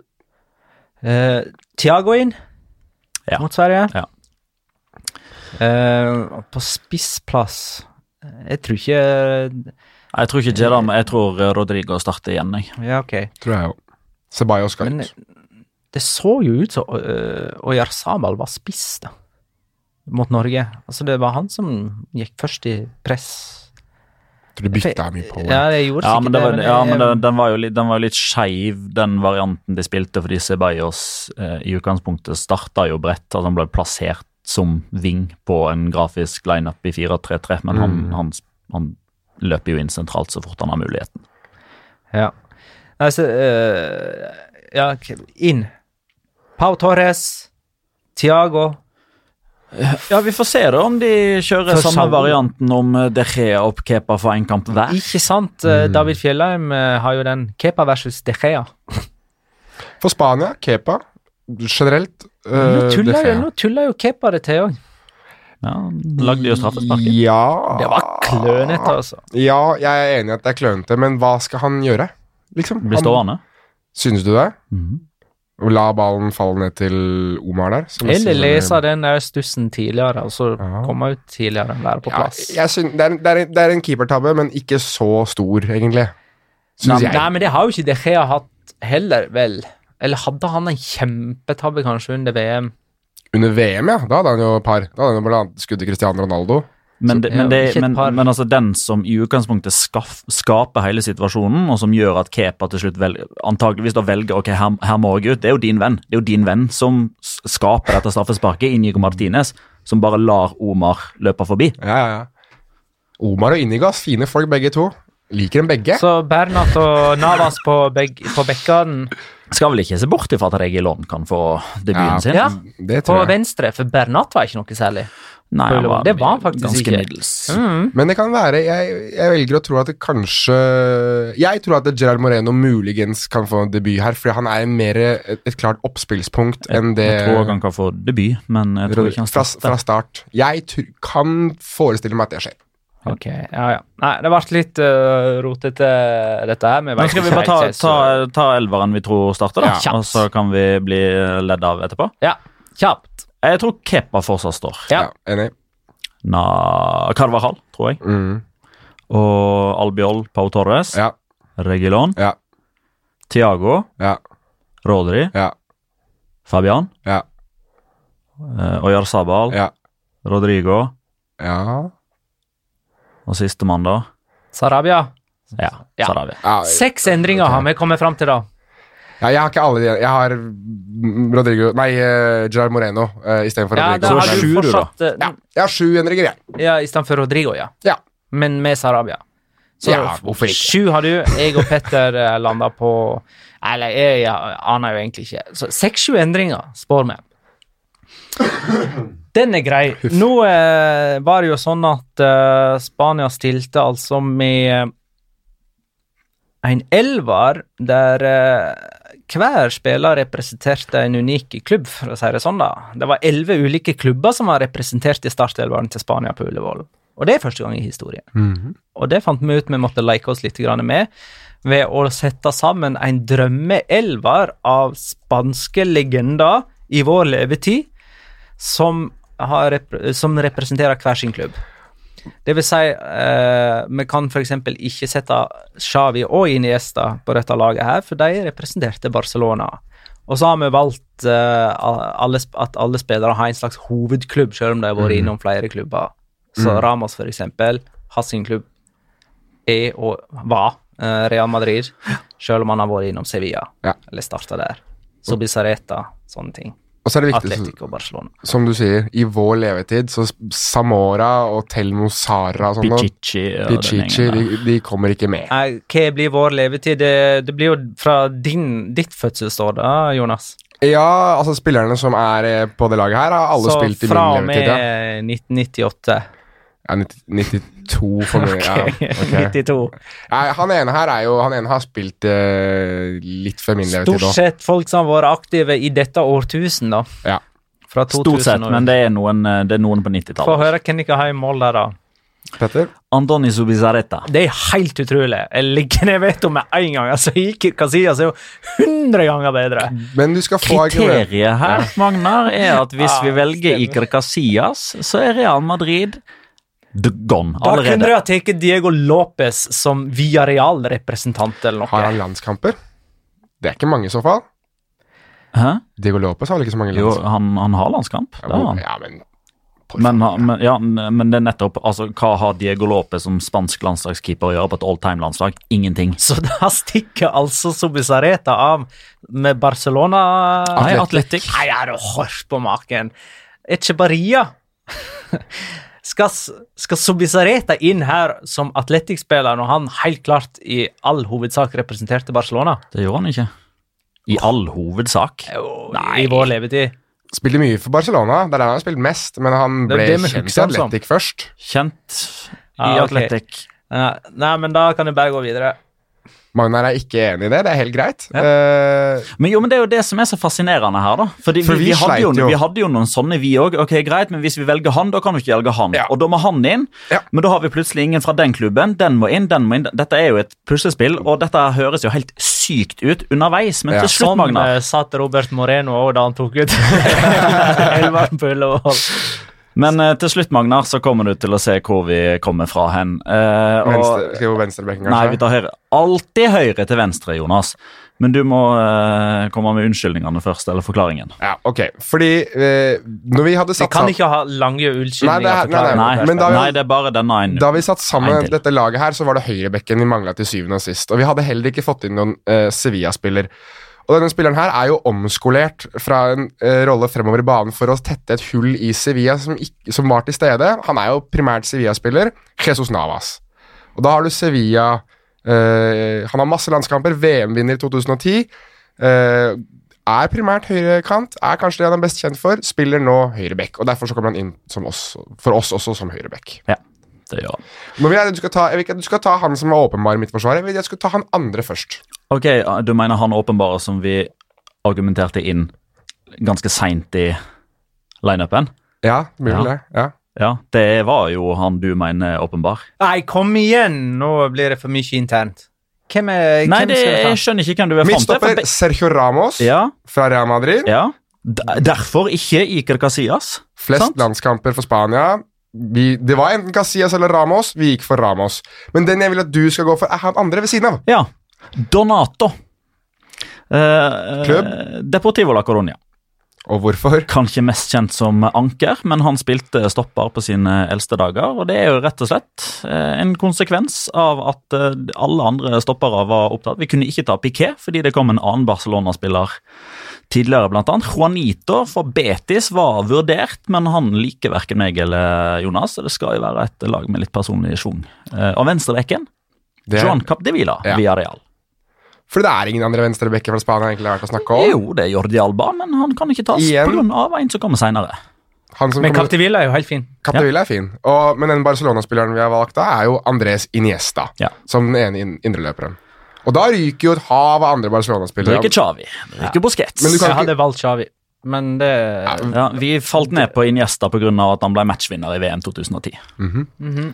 Uh, Thiago inn
Ja.
mot Sverige.
Ja.
Uh, på spissplass Jeg tror ikke
Jeg tror ikke Jedam, jeg tror eh, Rodrigo starter igjen. Jeg.
Ja, okay.
Tror jeg jo. Ceballos skal ut.
Det så jo ut som Oyar Sabal var spiss, da. Mot Norge. Altså, det var han som gikk først i press.
Tror du bytta mye på
Ja, jeg gjorde
Ja, men, det var,
men
ja, men den, den var jo litt, den var jo litt skeiv, den varianten de spilte, fordi Ceballos eh, i utgangspunktet starta jo bredt. Altså han ble plassert som ving på en grafisk lineup i 4-3-3, men han,
Mm.
han, han løper jo inn sentralt så fort han har muligheten.
Ja. Altså eh, Ja, inn. Pau Torres, Thiago
Ja, vi får se da om de kjører samme,
samme
varianten om eh, De Gea og Kepa for én kamp hver.
Ikke sant? Eh,
Mm.
David Fjellheim eh, har jo den Kepa versus De Gea.
For Spania, Kepa, generelt
Nå
eh, De
tuller, jo, nå tuller jo Kepa det til òg.
Ja, lagde jo straffesparket.
Ja
Det var klønete, altså.
Ja, jeg er enig i at det er klønete, men hva skal han gjøre? Liksom?
Blir stående.
Synes du det?
Mhm.
Og la ballen falle ned til Omar der? som
Eller lese den der stussen tidligere, og så
Ja.
komme ut tidligere enn være på
Ja,
plass.
jeg synes, det, er, det, er, det er en keepertabbe, men ikke så stor, egentlig. Syns jeg.
nei, men det har jo ikke De Gea hatt heller, vel. Eller hadde han en kjempetabbe kanskje under VM?
Under VM, ja. Da hadde han jo par. Da hadde han jo blant annet skuddet Cristiano Ronaldo.
Men, det, men, det, men, men altså den som i utgangspunktet skaff, skaper hele situasjonen, og som gjør at Kepa til slutt vel, antageligvis da velger ok, her, her må jeg ut, det er jo din venn. Det er jo din venn som skaper dette straffesparket, Inigo Martinez, som bare lar Omar løpe forbi.
Ja, ja, ja. Omar og Inigas, fine folk begge to. Liker dem begge.
Så Bernat og Navas på, beg på bekkene
Skal vel ikke se bort ifra at Regilon kan få debuten
Ja.
sin?
Ja,
Det
på
tror jeg.
venstre, for Bernat var ikke noe særlig.
Nei, han var,
Det var han faktisk
ganske
ikke.
middels.
Mm.
Men det kan være Jeg, jeg velger å tro at det kanskje Jeg tror at Gerard Moreno muligens kan få en debut her, fordi han er mer et, et klart oppspillspunkt enn det
Jeg tror han kan få debut, men jeg tror ikke han
fra,
starter.
fra start. Jeg tr kan forestille meg at det skjer.
Ok, ja, ja. Nei, det ble litt uh, rotete, dette her. Vi
Men skal vi bare ta, ta, ta elveren vi tror starter, da?
Ja.
Og så kan vi bli ledd av etterpå?
Ja, kjapt.
Jeg tror Kepa fortsatt står.
Ja.
Enig.
Na Carvajal, tror jeg.
Mm.
Og Albiol Pau Torres.
Ja.
Regilon.
Ja.
Tiago.
Ja.
Rodri.
Ja.
Fabian.
Ja.
Uh, Oyar Sabal.
Ja.
Rodrigo.
Ja.
Og sistemann, da?
Sarabia.
Ja,
Ja.
Sarabia.
ja.
Seks endringer har vi kommet fram til, da.
Ja, jeg har ikke alle de. Jeg har Rodrigo Nei, uh, Gerard Moreno uh, istedenfor
Ja,
Rodrigo.
Så
har
sju, du, da.
fortsatt uh,
ja, jeg har sju endringer, jeg.
Ja, istedenfor Rodrigo, ja.
Ja.
Men med Sarabia. Så
Ja, hvorfor ikke?
Sju har du. Jeg og Petter uh, landa på Eller jeg, jeg aner jo egentlig ikke. Så seks-sju endringer, spår vi. Den er grei. Nå eh, var det jo sånn at eh, Spania stilte altså med eh, en elver der eh, hver spiller representerte en unik klubb, for å si det sånn. da. Det var elleve ulike klubber som var representert i startelveren til Spania på Ullevål. Og det er første gang i historien. Og det fant vi ut vi måtte leke oss litt med. ved å sette sammen en drømmeelver av spanske legender i vår levetid som, har, som representerer hver sin klubb. Det vil si, eh, vi kan f.eks. ikke sette Xavi og Iniesta på dette laget her, for de representerte Barcelona. Og så har vi valgt eh, alle, at alle spillere har en slags hovedklubb, selv om de har vært
Mhm.
innom flere klubber. Så
Mm.
Ramos, eksempel, har sin klubb er og var eh, Real Madrid, selv om han har vært innom Sevilla,
Ja.
eller starta der. Subisareta, sånne ting.
Og så er det viktig,
Atletico Barcelona.
som du sier, i vår levetid, så Samora og Telmo Sara og sånn
Pichichi og
Pichichi, de, de kommer ikke med.
Nei, hva blir vår levetid? Det, det blir jo fra din, ditt fødselsår, da, Jonas.
Ja, altså spillerne som er eh, på det laget her, har alle
Så
spilt i
min
min
Så
fra og
med 1998.
Ja, 90, 92 for meg. Ja,
Ok,
ok.
92.
ja, han ene her er jo Han ene har spilt uh, litt før min levetid
Stort sett folk som har vært aktive i dette årtusen, da.
Ja.
Fra 2000
Stort sett, men det er noen, eh, det er noen på 90-tallet.
Få høre hvem dere har i mål der, da.
Petter?
Antoni Subizareta.
Det er helt utrolig. Jeg ligger ned veto med en gang. Altså, Iker Casillas er jo 100 ganger bedre.
Men du skal få
Kriteriet her, Magnar, er at hvis
Ja,
vi velger. Iker Casillas, så er Real Madrid d- gone
Da kunne de ha tatt Diego Lopez som Villarreal-representant eller
Har han landskamper? Det er ikke mange i så fall.
Hæ?
Diego Lopez har vel ikke så mange
Jo,
landskamper?
han, han har landskamp. Det har han.
Ja, men
Men, men, ja, men det er nettopp altså, Hva har Diego Lopez som spansk landslagskeeper å gjøre på et all time-landslag? Ingenting.
Så da stikker altså Subisareta av med Barcelona
Nei, Atletic.
Nei, har du hørt på maken? Echebarria skal, skal Subisareta inn her som Atletic-spiller når han helt klart i all hovedsak representerte Barcelona?
Det gjorde han ikke. I all hovedsak.
Jo, I vår levetid.
Spilte mye for Barcelona, det er der han har spilt mest, men han ble
det det
kjent i. Atletic først.
Kjent i
Ah, okay.
Atletic.
Nei, men da kan du bare gå videre.
Magnar er ikke enig i det, det er helt greit. Eh,
Men jo, men det er jo det som er så fascinerende her, da. Fordi
For
vi,
vi
vi, hadde jo,
jo.
vi hadde jo noen sånne, vi òg. Ok, greit, men hvis vi velger han, da kan du ikke velge han.
Ja.
Og da må han inn.
Ja.
Men da har vi plutselig ingen fra den klubben. Den må inn, den må inn. Dette er jo et puslespill, og dette høres jo helt sykt ut underveis. Men
Ja.
til slutt,
Sånn
Magnar
eh, satt Robert Moreno òg da han tok ut på Ullevål.
Men eh, til slutt, Magnar, så kommer du til å se hvor vi kommer fra hen. Eh, og-
venstre, skal vi på kanskje?
Nei, vi tar høyre. Alltid høyre til venstre, Jonas. Men du må eh, komme med unnskyldningene først, eller forklaringen.
Ja, ok. Fordi eh, når vi hadde satt
Vi
kan
ikke ha lange unnskyldninger.
Nei, det er- nei,
Nei,
da vi-
nei, det er bare denne ene.
Da vi satt sammen
En
dette laget her, så var det høyrebekken vi mangla til syvende og sist. Og vi hadde heller ikke fått inn noen eh, Sevilla-spiller. Og denne spilleren her er jo omskolert fra en uh, rolle fremover i banen for å tette et hull i Sevilla som, ikke, som var til stede. Han er jo primært Sevilla-spiller. Jesus Navas. Og da har du Sevilla uh, Han har masse landskamper, VM-vinner i 2010. Uh, er primært høyrekant, er kanskje det han er best kjent for. Spiller nå høyreback, og derfor så kommer han inn oss, for oss også som høyreback.
Det gjør han.
Nå vil jeg, du, skal ta, jeg vil ikke at du skal ta han som var åpenbar i mitt forsvar. Jeg vil at du skal ta han andre først.
Ok, du mener han åpenbare som vi argumenterte inn ganske seint i lineupen?
Ja, mulig
Ja.
det. Ja.
Ja, det var jo han du mener åpenbar.
Nei, kom igjen! Nå blir det for mye internt. Hvem er
Nei, det,
skal
jeg skjønner ikke hvem du er fram til.
Midtstopper Sergio Ramos
Ja,
fra Real Madrid.
ja. Derfor ikke Iker Casillas.
Flest
sant?
landskamper for Spania. Vi, det var enten Casillas eller Ramos. Vi gikk for Ramos. Men den jeg vil at du skal gå for, er han andre ved siden av.
Ja. Donato. Eh,
Klubb?
eh, Deportivo la Coronia.
Og hvorfor?
Kanskje mest kjent som anker, men han spilte stopper på sine eldste dager. Og det er jo rett og slett eh, en konsekvens av at eh, alle andre stoppere var opptatt. Vi kunne ikke ta Piquet fordi det kom en annen Barcelona-spiller tidligere, blant annet. Juanito for Betis var vurdert, men han liker verken meg eller Jonas. Så det skal jo være et lag med litt personlig schwung. Eh, og venstrebekken, Joan Capdevila
Ja.
via Real.
for det er ingen andre venstrebekker fra Spania egentlig har vært å snakke om.
Jo, det er Jordi Alba, men han kan ikke tas pga. en som kommer seinere.
Men
kommer-
Captivilla er jo helt fin.
Capdevila er fin, og, men den Barcelona-spilleren vi har valgt da, er jo Andres Iniesta.
Ja.
Som den ene in- indreløperen. Og da ryker jo et hav av andre
Det er
Barcelona-spillere.
ikke Xavi, det er ikke Busquets.
Men du kan
Jeg
ikke-
hadde valgt Xavi, men det
Ja, vi falt ned på Iniesta pga. at han ble matchvinner i VM 2010.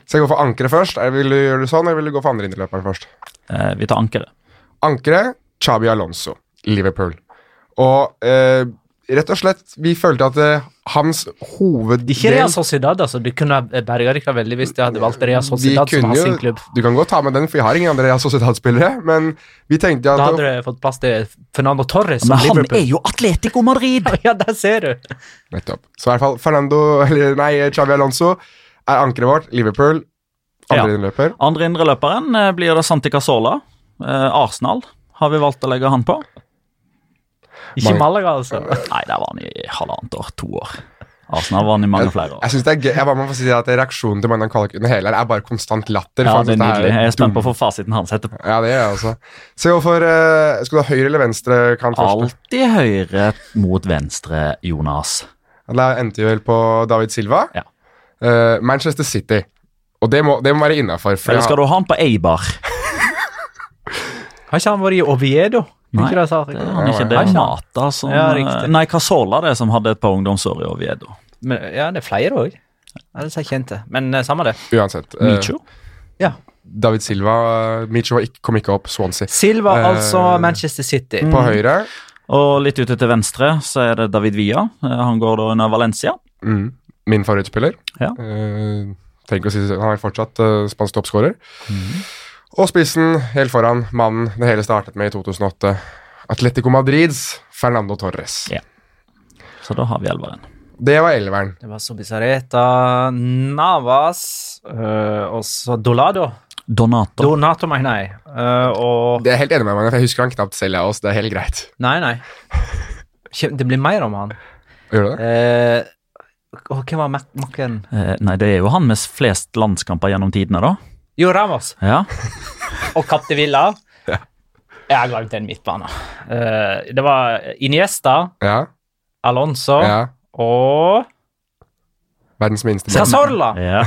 Så jeg går for ankeret først? Eller vil du gjøre det sånn, eller vil du gå for andre indreløperen først?
Eh, vi tar ankeret.
Ankeret Chabi Alonso, Liverpool. Og eh, rett og slett, vi følte at uh, hans hoveddel
Ikke Real Sociedad, altså. Du kunne berga dere veldig hvis de hadde valgt Real Sociedad som
jo-
sin klubb.
Du kan godt ta med den, for vi har ingen andre Real Sociedad-spillere. Men vi tenkte at Da
hadde dere fått plass til Fernando Torres som
Men han
Liverpool.
er jo Atletico Madrid!
Ja, der ser du!
Nettopp. Så i hvert fall Fernando, eller nei, Chavi Alonso er ankeret vårt. Liverpool.
Ja.
Andre innløper.
Andre indreløperen eh, blir det Santi Casola. Eh, Arsenal har vi valgt å legge han på.
Ikke
Mange-
Malaga, altså.
Nei, der var han i halvannet år. To år. Arsenal var han i mange flere år.
Jeg synes det er gøy. Jeg bare må få si at Reaksjonen til Magnan Kvalik under hele her er bare konstant latter.
Ja, det er nydelig. Jeg er spent på å få fasiten hans etterpå.
Ja, det er jeg også. Se hvorfor uh, Skal du ha høyre eller venstre kant først?
Alltid høyre mot venstre, Jonas.
Da endte vi vel på David Silva.
Ja.
Uh, Manchester City. Og det må, det må være innafor.
Eller skal du ha han på Eibar?
Har ikke han vært i Oviedo?
Nei,
Ikke det, sa
Det er han ikke. Det er
ikke?
Mata som
Ja.
Nei, Casola det som hadde et par ungdomsår i Oviedo.
Men, ja, det er flere òg. Ja, det er kjente. Men uh, samme det.
Uansett. Uh,
Micho.
Ja.
David Silva Micho kom ikke opp. Swansea.
Silva,
uh,
altså Manchester City.
På høyre
Og litt ute til venstre så er det David Villa. Eh, Han går da under Valencia.
mm, min favorittspiller.
Ja.
Uh, tenk å si Han er fortsatt uh, spansk toppskårer.
Mhm.
Og spissen helt foran, mannen det hele startet med i 2008. Atletico Madrids Fernando Torres.
Ja. Så da har vi elveren.
Det var elveren.
Det var Sobisareta, Navas øh, og så Dolado.
Donato.
Donato, mener jeg. Uh, og
Det er helt enig med meg, for jeg husker han knapt selv av oss. Det er helt greit.
Nei, nei. Det blir mer om han.
Gjør det?
Eh, og hvem var makken?
Uh, nei, det er jo han med flest landskamper gjennom tidene, da.
Jo, Ramos.
Ja.
Og Villa. Jeg har glemt den midtbanen. Eh, det var Iniesta,
Ja.
Alonso
ja.
og
Verdens minste
Cazorla.
ja.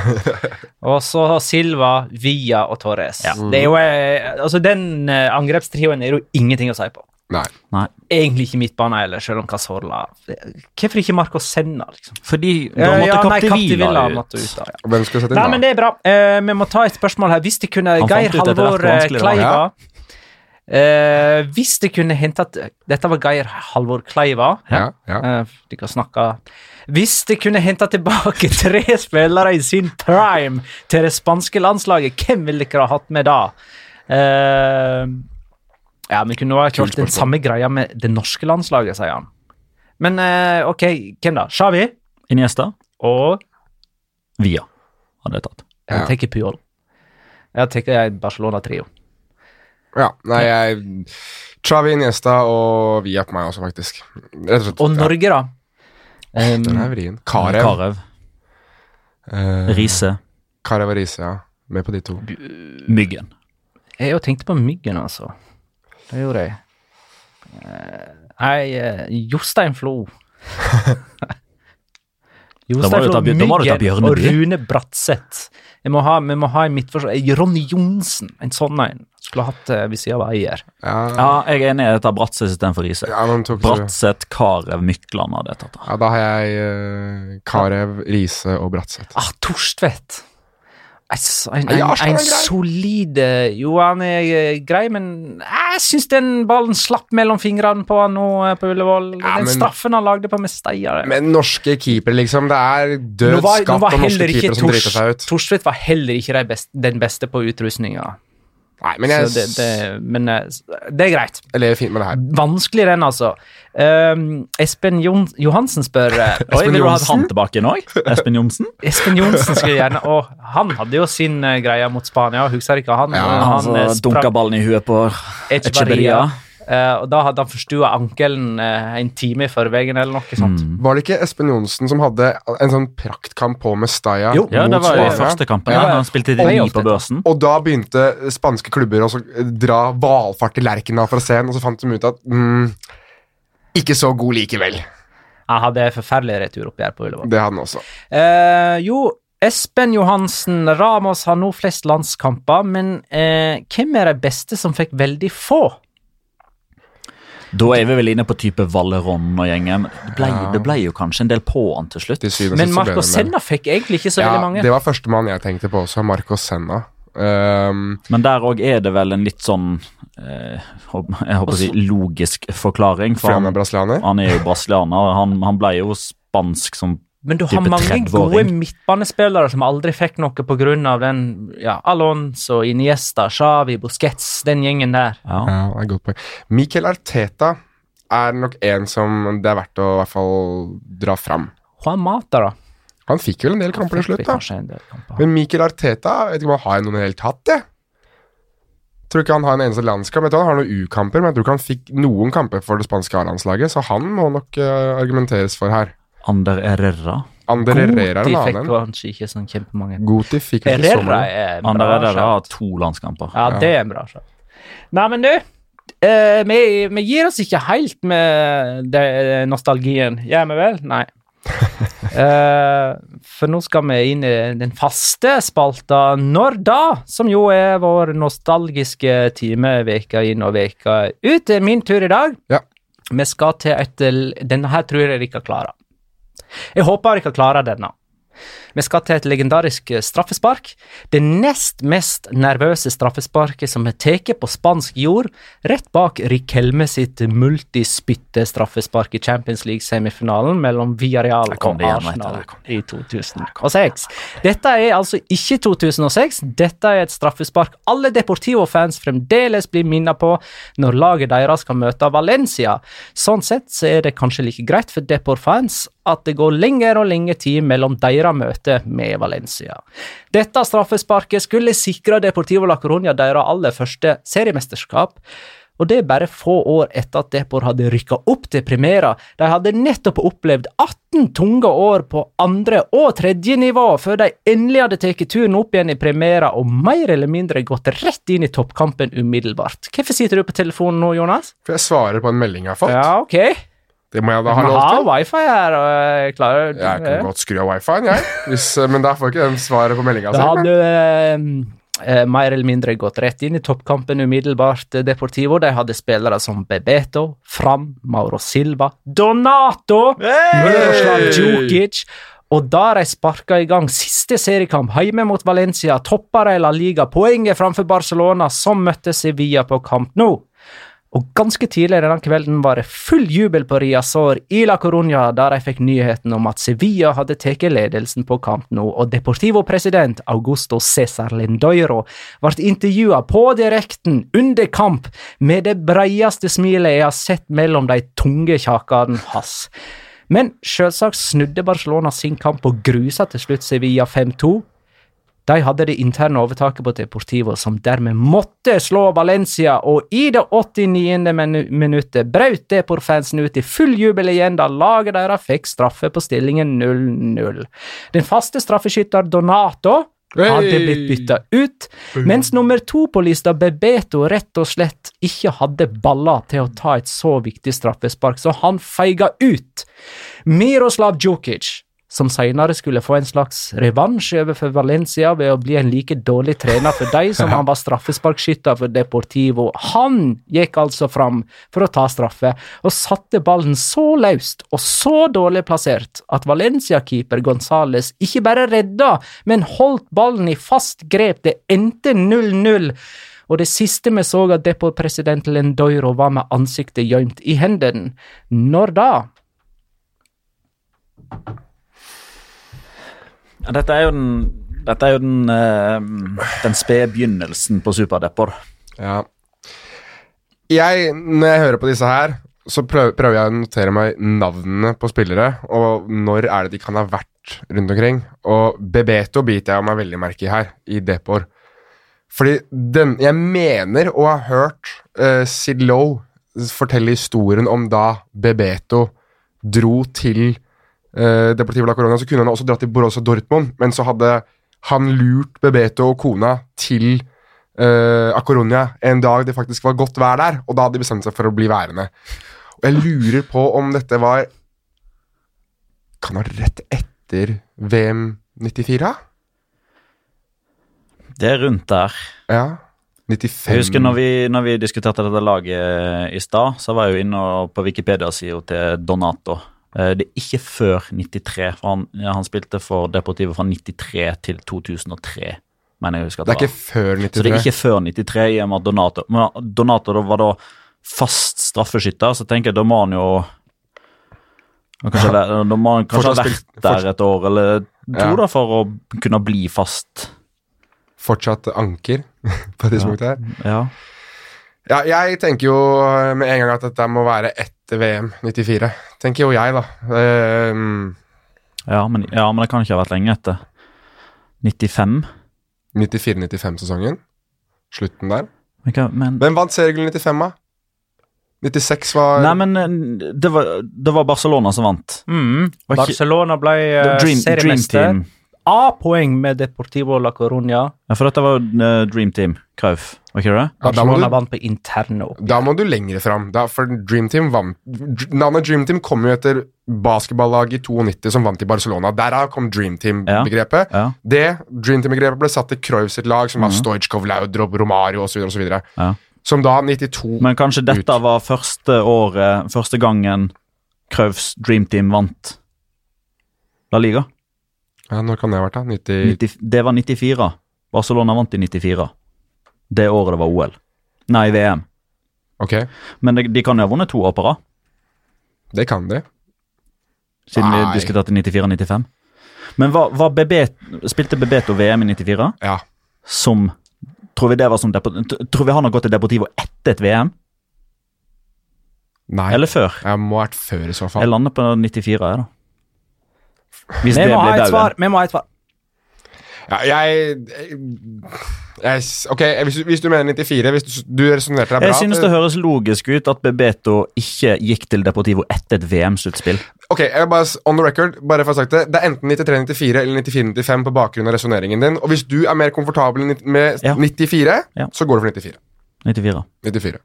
Og så Silva, Villa og Torres.
Ja.
Det er jo, eh, altså Den eh, angrepstrioen er jo ingenting å si på.
Nei.
Egentlig ikke midtbane heller, selv om Casorla Hvorfor ikke Marco Senna, liksom?
Fordi da måtte
ja, nei, Capdevilla
ut.
ut. da, ja.
Hvem skal sette inn
Nei, men det er bra. Uh, vi må ta et spørsmål her. Hvis det kunne
Han
Geir Halvor
Kleiva ja.
uh. Eh, Hvis det kunne hentet Dette var Geir Halvor Kleiva.
Ja, ja.
Uh, de kan snakke Hvis det kunne hente tilbake tre spillere i sin prime til det spanske landslaget, hvem ville dere ha hatt med da? Eh, ja, vi kunne ha kjørt den samme greia med det norske landslaget, sier han. Men uh, ok, hvem da? Xavi
Iniesta.
og
Via hadde jeg tatt.
Jeg
Ja.
tenker Puyol. Jeg tenker Barcelona-trio.
ja. Nei, jeg Chavi, Iniesta og Via på meg også, faktisk. Rett og slett.
Og Norge, da?
Ja,
Um,
den er vrien. Karev.
Karev.
Uh,
Riise.
Karev og Riise, ja. Med på de to.
Myggen.
jeg har jo tenkt på Myggen, altså. Det gjorde jeg. Eh, Nei, eh, Jostein Flo.
Du ta
Myggen og Rune Bratseth. Jeg må ha, vi må ha en midtforsvarer. Ronny Johnsen, en sånn en. Skulle hatt uh, ved siden av Eier.
Ja,
Ja, jeg er enig i dette Bratseth istedenfor Riise.
ja,
Bratseth, Karev, Mykland hadde jeg tatt.
Ja, da har jeg uh, Karev, Riise og Bratseth.
Ah, Torstvedt. En, en, en, solid eh, Jo, han er eh, grei, men jeg syns den ballen slapp mellom fingrene på han nå eh, på Ullevål.
Ja,
den
men-
straffen han lagde på Mesteia.
Men norske keepere, liksom. Det er død skatt på norske keepere som driter seg ut.
Torstvedt var heller ikke den beste på utrustninga.
Nei, men jeg,
det, det, men eh, det er greit.
jeg lever fint med det her.
Vanskeligere enn, altså. Um, Espen Jon Johansen spør eh,
Oi, Vil du ha han tilbake nå? Espen Johnsen?
Espen Johnsen skulle gjerne Og han hadde jo sin eh, greie mot Spania, husker ikke han?
Ja,
han, Han
eh,
dunka ballen i huet på
Echeverria. Eh, og da hadde han forstua ankelen uh, en time i forveien, eller noe sånt.
Mm.
Var det ikke Espen Johnsen som hadde en sånn praktkamp på Mestalla
Jo.
Ja, det var i
Spania?
første kampen.
Ja,
Ja. Han spilte
Og-
ni på børsen.
Og da begynte spanske klubber å så dra valfart til Lerkendal for å se den, og så fant de ut at mm, ikke så god likevel.
Han hadde forferdelig returoppgjør på Ullevål.
Det hadde han også.
Uh, jo, Espen Johansen Ramos har nå flest landskamper, men eh, hvem er de beste som fikk veldig få?
Da er vi vel inne på type Valeron og gjengen. Det ble,
Ja.
det ble jo kanskje en del på han til slutt.
Men Marco. Senna fikk egentlig ikke så
ja,
veldig mange.
Det var førstemann jeg tenkte på også, Marco Senna. Um,
Men der òg er det vel en litt sånn eh, Jeg håper å si logisk forklaring.
For han er brasilianer.
han er jo brasilianer. Han, han ble jo spansk som
Men du har mange gode midtbanespillere som aldri fikk noe pga. den ja, Alonso, Iniesta, Xavi, Busquets, den gjengen der.
ja.
Ja, det er godt poeng. Arteta er nok en som det er verdt å i hvert fall dra fram.
Juan Mata, da.
Han fikk vel en del kamper til slutt, da. Men Mikael Arteta, jeg vet ikke om han har noen i det hele tatt, jeg. Tror ikke han har en eneste landskamp. Jeg tror han har noen U-kamper, men jeg tror ikke han fikk noen kamper for det spanske A-landslaget, så han må nok uh, argumenteres for her.
Ander Herrera.
Ander Herrera er en
fikk
annen.
kanskje ikke sånn kjempemange.
Goti fikk ikke så mange.
er
Ander Herrera har to landskamper.
Ja, det er en bra sjef. Nei, men du, eh, vi, vi gir oss ikke helt med det, nostalgien. Gjør vi vel? Nei. Eh, for nå skal vi inn i den faste spalta Når da? Som jo er vår nostalgiske time veka inn og veka ut. Det er min tur i dag.
Ja.
Vi skal til et Denne her tror jeg dere kan klare. Jeg håper dere kan klare denne. Vi skal til et legendarisk eh, straffespark. Det nest mest nervøse straffesparket som er tatt på spansk jord, rett bak Riquelme sitt multispytte straffespark i Champions League-semifinalen mellom Villarreal og Arsenal i 2006. Dette er altså ikke 2006, dette er et straffespark alle Deportivo-fans fremdeles blir minnet på når laget deres kan møte Valencia. Sånn sett så er det kanskje like greit for Depor-fans at det går lenger og lenger tid mellom deres møte med Valencia. Dette straffesparket skulle sikre Deportivo la Coruña deres aller første seriemesterskap. Og det er bare få år etter at Depor hadde rykka opp til Primera. De hadde nettopp opplevd 18 tunge år på andre og tredje nivå før de endelig hadde tatt turen opp igjen i Primera og mer eller mindre gått rett inn i toppkampen umiddelbart. Hvorfor sitter du på telefonen nå, Jonas?
For jeg svarer på en melding jeg har fått.
Ja, ok.
Det må jeg da ha lov
har
til.
wifi her, og jeg klarer
Jeg kan godt skru av wifien, jeg. Hvis, eh, men da får ikke den svaret på meldinga Da
hadde du eh, mer eller mindre gått rett inn i toppkampen umiddelbart. eh, Deportivo de hadde spillere som Bebeto, Fram, Mauro Silva, Donato, Miroslav Djukic. Og da de sparka i gang siste seriekamp hjemme mot Valencia, toppa de La Liga poenget framfor Barcelona, som møtte Sevilla på kamp Nou. Og ganske tidlig denne kvelden var det full jubel på Riazor i La Coruña da de fikk nyheten om at Sevilla hadde tatt ledelsen på Camp Nou, og Deportivo-president Augusto César Lindoiro ble intervjua på direkten under kamp med det breieste smilet jeg har sett mellom de tunge kjakene hans. Men selvsagt snudde Barcelona sin kamp og grusa til slutt Sevilla 5-2. De hadde det interne overtaket på Deportivo, som dermed måtte slå Valencia, og i det 89. minuttet brøt Depor-fansen ut i full jubel igjen da laget deres fikk straffe på stillingen 0-0. Den faste straffeskytter Donato hadde blitt bytta ut, mens nummer to på lista, Bebeto, rett og slett ikke hadde baller til å ta et så viktig straffespark, så han feiga ut. Miroslav Djukic, som senere skulle få en slags revansj overfor Valencia ved å bli en like dårlig trener for dem som han var straffesparkskytter for Deportivo. Han gikk altså fram for å ta straffe, og satte ballen så løst og så dårlig plassert at Valencia-keeper Gonzales ikke bare redda, men holdt ballen i fast grep. Det endte 0-0. Og det siste vi så av Depor-president Lendoiro, var med ansiktet gjemt i hendene. Når da?
Dette er jo den, dette er jo den, uh, den spede begynnelsen på superdepper.
Ja. Jeg, når jeg hører på disse her, så prøver, prøver jeg å notere meg navnene på spillere, og når er det de kan ha vært rundt omkring. Og Bebeto biter jeg meg veldig merke i her, i Depor. Fordi den, jeg mener å ha hørt uh, Sid Lowe fortelle historien om da Bebeto dro til uh, Deportivo la Corona, så kunne han også dratt til Borussia Dortmund, men så hadde han lurt Bebeto og kona til eh, Acoronia en dag det faktisk var godt vær der, og da hadde de bestemt seg for å bli værende. Og jeg lurer på om dette var Kan ha rett etter VM 94?
Det er rundt der.
Ja. 95
Jeg husker når vi, når vi diskuterte dette laget i stad, så var jeg jo inne på Wikipedia-sida til Donato. Eh, Det er ikke før 93, for han, han spilte for Deportivet fra 93 til 2003. mener jeg husker at
Det er
det
ikke før
93? Så det er ikke før 93 i og med at Donato Men Donato da var da fast straffeskytter, så tenker jeg da må han jo kanskje, ja. Da må han kanskje ha vært
spilt-
der et år eller to
Ja.
da for å kunne bli fast.
Fortsatt anker på det tidspunktet her.
Ja.
Ja, jeg tenker jo med en gang at dette må være etter VM 94. Tenker jo jeg, da. Um,
Ja, men, ja, men det kan ikke ha vært lenge etter. 95?
94-95-sesongen. Slutten der.
Men, men
Hvem vant seriegull 95, da? 96 var
Nei, men eh, det var, det var Barcelona som vant.
Mm. Barcelona ble uh,
Dream, Dream
seriemester.
Team.
A-poeng med Deportivo la Coruña.
Ja, for dette var eh, Dream Team. Krauf,
ja, da,
Barcelona
du,
vant på interno.
da må du lenger fram. Da, for Dream Team vant Navnet Dream Team kom jo etter basketballaget i 92 som vant i Barcelona. Derav kom Dream Team-begrepet.
Ja.
Det Dream Team-begrepet ble satt til Cruyff sitt lag, som var Stoichkov, Laudrup, Romario osv.
Ja.
Som da 92
Men kanskje dette
Ut.
var første året, første gangen Kraufs Dream Team vant La Liga.
Ja, Når kan det ha vært, da? 90...
90, det var 94. Barcelona vant i 94. Det året det var OL. Nei, VM.
Ok,
Men de, de kan jo ha vunnet to år på rad,
det kan de.
siden
Nei.
vi diskuterte 94-95. Men var, var Bebet, spilte Bebeto VM i 94
Ja.
som Tror vi det var som Tror vi han har gått til Deportivo etter et VM?
Nei,
Eller før?
jeg må ha vært før i så fall.
Jeg lander på 94, jeg, da. Hvis
Vi
det
må ha
blir
et svar. Vi må ha et svar.
Ja, jeg, jeg Ok, hvis du, hvis du mener 94 Hvis du, du resonnerte deg bra
Jeg synes det høres logisk ut at Bebeto ikke gikk til Deportivo etter et VM-sluttspill.
Ok, jeg bare, on the record, bare for å ha sagt det Det er enten 93-94 eller 94-95 på bakgrunn av resonneringen din. Og hvis du er mer komfortabel med 94,
Ja.
så går du for 94.
94.
94.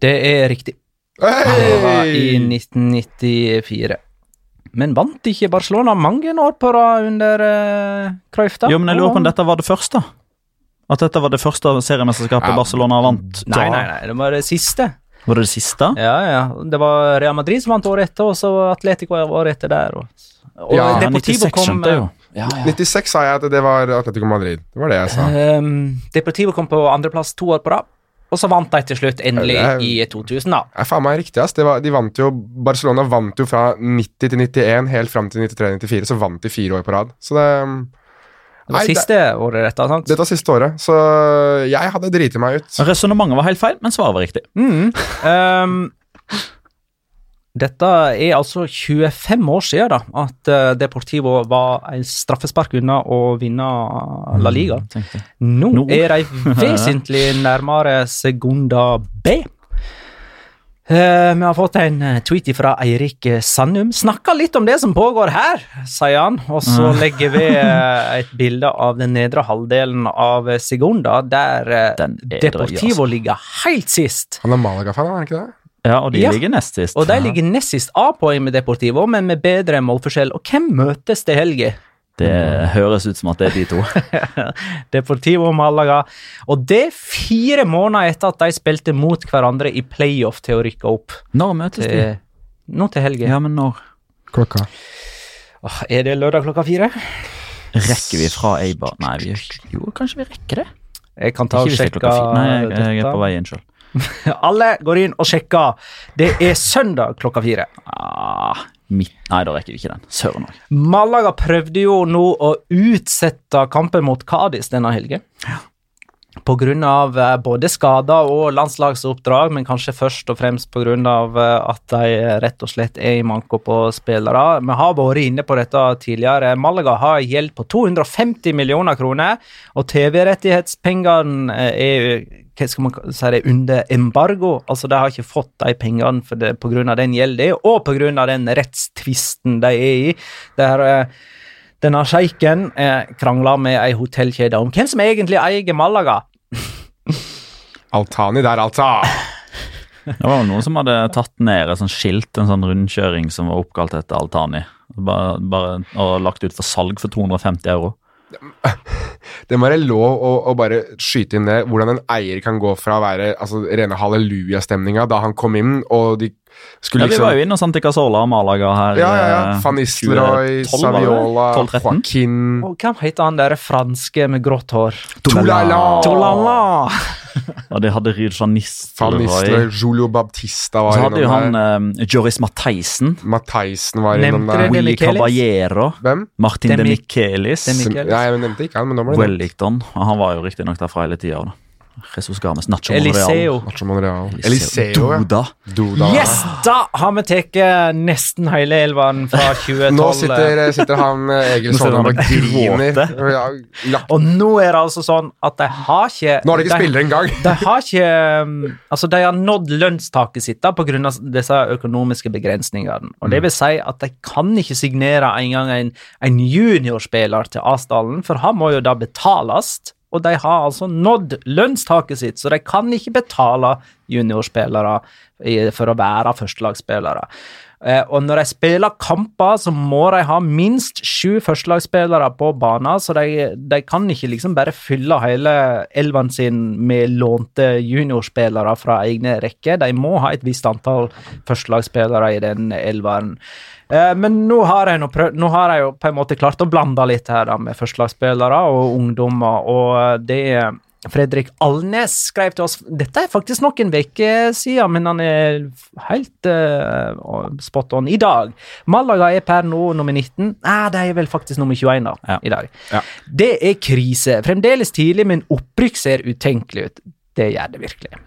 Det er riktig. Det var i 1994. Men vant ikke Barcelona mange år på rad under uh, Cruyff, da?
Jo, men jeg lurer på om dette var det første. At dette var det første seriemesterskapet
Ja.
Barcelona vant.
Nei, nei, nei, det var det siste.
Var det det siste?
Ja, ja. Det var Real Madrid som vant året etter, og så Atletico året etter der. Og, og
Ja,
Ja,
Deportivo
96
kom
skjønte Ja, jo.
96 sa jeg at det var Atletico Madrid. Det var det jeg sa.
Um, Deportivo kom på andreplass to år på rad, og så vant de til slutt endelig
er,
i
er-
2000, da.
Det er faen meg riktig, ass. Det var, de vant jo, Barcelona vant jo fra 90 til 91, helt fram til 93-94, så vant de fire år på rad. Så det
Det var
Nei, det-
siste året dette, sant?
Dette var siste året, så jeg hadde driti meg ut.
Resonnementet var helt feil, men svaret var riktig.
Mm. Ehm, dette er altså 25 år siden da, at eh, Deportivo var en straffespark unna å vinne La Liga.
tenkte.
Nå
Nå.
er de vesentlig nærmere Segunda B. Uh, vi har fått en eh, tweet fra Eirik Sandum. Snakka litt om det som pågår her, sier han. Og så legger vi et bilde av den nedre halvdelen av Segunda, der Deportivo
altså.
ligger helt sist.
Han er Malaga-fan, er han ikke det?
Ja, og de
Ja.
ligger nest sist.
Og de ligger nest sist A-poeng med Deportivo, men med bedre målforskjell. Og hvem møtes til helga?
Det høres ut som at det er de to.
Deportivo Malaga. Og det fire måneder etter at de spilte mot hverandre i playoff til å rykke opp.
Når møtes de?
Nå til helga.
Ja, men når?
Klokka.
Åh, Er det lørdag klokka fire?
Rekker vi fra Eibar Nei, vi, jo, kanskje vi rekker det?
Jeg kan ta og sjekke.
Nei, jeg, jeg er på vei inn sjøl.
Alle går inn og sjekker. Det er søndag klokka fire.
Ah, midt Nei, da rekker vi ikke den. Søren òg.
Malaga prøvde jo nå å utsette kampen mot Cádiz denne helgen. På grunn av eh, både skader og landslagsoppdrag, men kanskje først og fremst av eh, at de rett og slett er i manko på spillere. Vi har vært inne på dette tidligere. Malaga har gjeld på 250 millioner kroner, og TV-rettighetspengene eh, er hva skal man si det, under embargo. Altså, De har ikke fått de pengene for det, på grunn av den gjelden, og på grunn av den rettstvisten de er i. Der eh, denne sjeiken eh, krangler med ei hotellkjede om hvem som egentlig eier Malaga.
Altani der, altså!
Det var jo noen som hadde tatt ned et sånt skilt, en sånn rundkjøring som var oppkalt etter Altani. Bare, bare, og lagt ut for salg for 250 euro.
Det må være lov å, å bare skyte inn det, hvordan en eier kan gå fra å være altså, rene hallelujastemninga da han kom inn, og de skulle
Ja, vi
liksom
var jo inne hos Santi Casola og Malaga her.
Ja, ja, ja.
eh,
Van Nistelrooy,
2012 var det?
Saviola, Joaquin
Og hvem heter han der franske med grått hår?
Tolala!
Tolala!
Og de hadde Ryd van Nistelrooy.
Julio Baptista var innom der.
så hadde jo han eh, Joris Matheisen.
Matheisen var
Nevnte
innom der.
Willy Caballero.
Hvem?
Martin
De
de, Michelis.
De
Som, jeg nevnte ikke han, men nå var det.
Wellington. Han var jo riktignok derfra hele tida. Jesus Games, Nacho
Eliseo.
Monreal.
Nacho
Eliseo. Duda.
Duda.
Yes! Da har vi tatt nesten hele elven fra 2012.
Nå sitter, sitter han eh, Egil
Nå sitter
Sonne
han
og griner. Ja,
Og nå er det altså sånn at de har ikke
Nå har de ikke
de-
spillere engang!
De har ikke um, Altså, de har nådd lønnstaket sitt da, av disse økonomiske begrensningene. Og det vil si at de kan ikke signere engang en, en juniorspiller til Asdalen, for han må jo da betales. Og de har altså nådd lønnstaket sitt, så de kan ikke betale juniorspillere for å være førstelagsspillere. Eh, og når de spiller kamper, så må de ha minst sju førstelagsspillere på banen, så de, de kan ikke liksom bare fylle hele elven sin med lånte juniorspillere fra egne rekker. De må ha et visst antall førstelagsspillere i den elveren. Eh, men nå har jeg nå prøvd, nå har jeg jo på en måte klart å blande litt her da, med førstelagsspillere og ungdommer, og det Fredrik Alnes skrev til oss Dette er faktisk noen uker siden, men han er helt uh, spot on i dag. Malaga er per nå nummer 19. Nei, de er vel faktisk nummer 21 da,
Ja.
i dag.
Ja.
Det er krise. Fremdeles tidlig, men opprykk ser utenkelig ut. Det gjør det virkelig.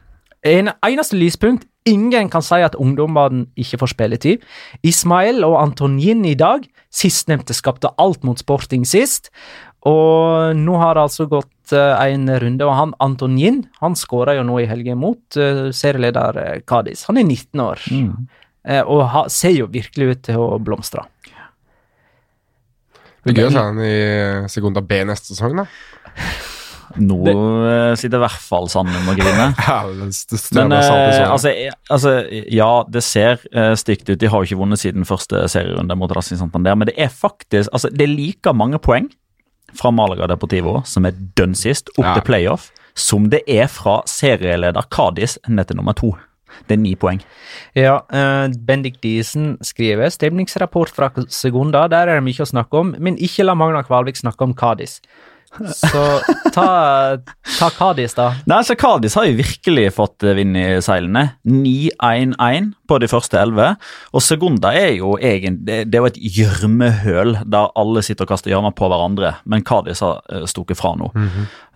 En eneste lyspunkt. Ingen kan si at ungdommene ikke får spilletid. Ismael og Antonin i dag. Sistnevnte skapte alt mot sporting sist. Og nå har det altså gått eh, en runde, og han Antonin han skåra jo nå i helgen mot eh, serieleder Kadis. Han er 19 år mm. og ser jo virkelig ut til å blomstre.
Det blir gøy å se han i Segunda B neste sesong, da.
Nå det, sitter i hvert fall Sandum og griner.
Ja, det
Men eh, altså, eh, altså, ja, det ser eh, stygt ut. De har jo ikke vunnet siden første serierunde mot Racing Santander, men det er faktisk altså, Det er like mange poeng fra Malaga Deportivo, som er dønn sist, opp
Ja.
til playoff, som det er fra serieleder Cádiz ned til nummer to. Det er ni poeng.
Ja, uh, Bendik Diesen skriver stemningsrapport fra Segunda. Der er det mye å snakke om, men ikke la Magna Kvalvik snakke om Cádiz. Så ta, ta Kadis, da.
Nei, så Kadis har jo virkelig fått vind i seilene. 9-1-1 på de første elleve. Og Segunda er jo egen, Det det er jo et gjørmehøl der alle sitter og kaster gjørma på hverandre, men Kadis har eh, stukket fra nå.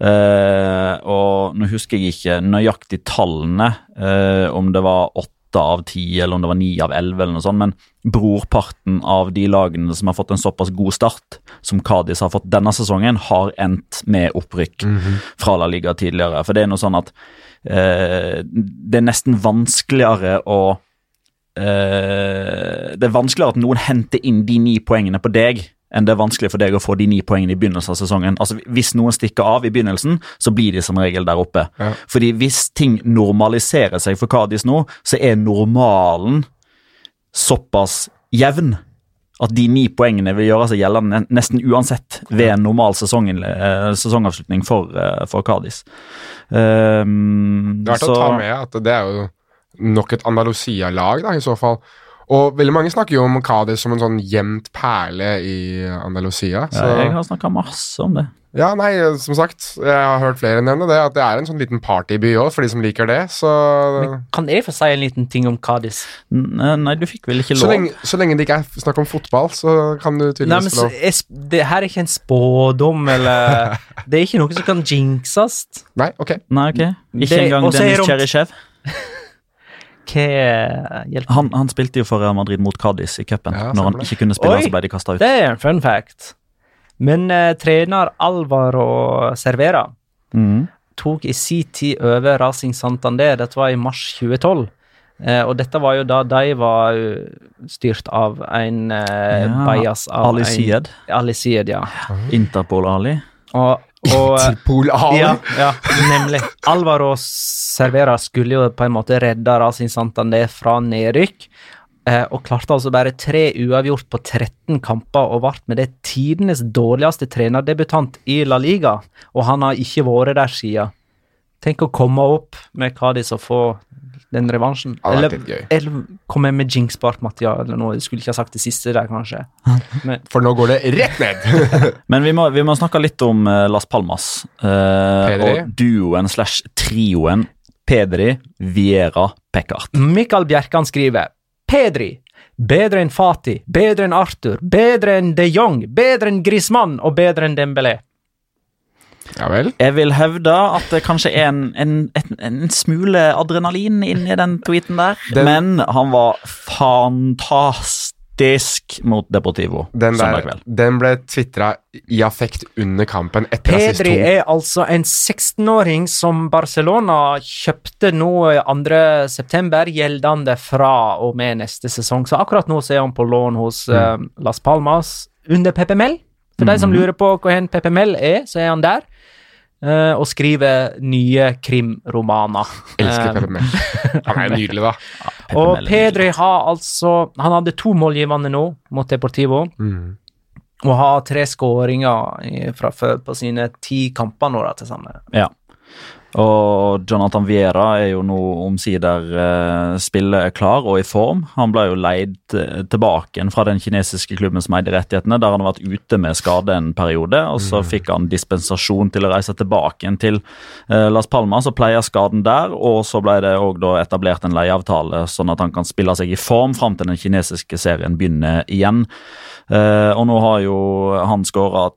Eh, og nå husker jeg ikke nøyaktig tallene, eh, om det var åtte av ti eller om det var ni av elleve, eller noe sånt, men brorparten av de lagene som har fått en såpass god start som Cádiz har fått denne sesongen, har endt med opprykk fra La Liga tidligere. For det er noe sånn at eh, det er nesten vanskeligere å eh, Det er vanskeligere at noen henter inn de ni poengene på deg enn det er vanskelig for deg å få de ni poengene i begynnelsen av sesongen. Altså Hvis noen stikker av i begynnelsen, så blir de som regel der oppe.
Ja.
Fordi hvis ting normaliserer seg for Kadis nå, så er normalen såpass jevn at de ni poengene vil gjøre seg gjeldende nesten uansett ved en normal sesongen, eh, sesongavslutning for, eh, for Kadis. Um,
Det er verdt å ta med at det er jo nok et Andalusia-lag, da, i så fall. Og veldig mange snakker jo om Cádiz som en sånn gjemt perle i Andalusia. Så,
Ja, jeg har snakka masse om det.
ja, nei, som sagt, jeg har hørt flere nevne det, at det er en sånn liten partyby òg, for de som liker det. Så,
Men kan jeg få si en liten ting om Cádiz?
Eh, Nei, du fikk vel ikke
så,
lov?
lenge, så lenge det ikke er snakk om fotball, så kan du
Nei,
tydeligvis
men
få lov.
jeg, det her er ikke en spådom, eller Det er ikke noe som kan jinxes.
Nei, ok.
Nei, ok. Ikke
Det-
engang
så
Dennis Cheryshev.
Hva hjelper
Han, han spilte jo for Real Madrid mot Cádiz i cupen.
Ja,
Når han ikke kunne spille,
Oi!
så ble de kasta ut.
Det er en fun fact. Men uh, trener Alvaro Servera
mm.
tok i sin tid over Racing Santander. Dette var i mars 2012. Eh, og dette var jo da de var eh, styrt av en eh,
Ja,
bajas av
Ali Syed.
Ali Syed, ja.
Interpol Ali.
Og, og eh,
Interpol Ali.
ja, ja, nemlig. Alvaro Servera skulle jo på en måte redde Racing Santander fra nedrykk. Eh, og klarte altså bare tre uavgjort på 13 kamper og ble med det tidenes dårligste trenerdebutant i La Liga. Og han har ikke vært der siden. Tenk å komme opp med Cádiz og få den revansjen.
Ja,
Eller, eller kom jeg med jinxbart Mattia eller noe. Jeg skulle ikke ha sagt det siste der, kanskje. Men
For nå går det rett ned!
Men vi må, vi må snakke litt om eh, Las Palmas. eh, og duoen slash trioen Pedri, Viera, Peckart.
Mikael Bjerkan skriver Pedri. Bedre enn Fati, bedre enn Arthur, bedre enn de Jong, bedre enn Grismann og bedre enn Dembélé.
Ja vel.
Jeg vil hevde at det kanskje er en, en, en, en smule adrenalin inni den tweeten der,
Den-
men han var fantastisk mot Deportivo
Den,
søndag kveld.
den ble tvitra i affekt under kampen etter assist
Pedri er altså en 16-åring som Barcelona kjøpte nå 2.9, gjeldende fra og med neste sesong. Så akkurat nå så er han på lån hos eh, Las Palmas under Pepe Mel. For de som lurer på hvor PPML Pepe Mel er, så er han der. Eh, og skriver nye krimromaner.
Elsker
Eh,
Han er jo nydelig, da.
Og Pedri har altså Han hadde to målgivende nå mot Deportivo.
Mm.
Og har tre skåringer fra før på sine ti kamper nå da, til sammen.
Ja. Og Jonathan Viera er jo nå omsider eh, spillet klar og i form. Han ble jo leid eh, tilbake fra den kinesiske klubben som eide rettighetene, der han har vært ute med skade en periode. og Så fikk han dispensasjon til å reise tilbake til eh, Las Palmas og pleie skaden der. Og så ble det òg etablert en leieavtale, sånn at han kan spille seg i form fram til den kinesiske serien begynner igjen. Eh, og nå har jo han skåra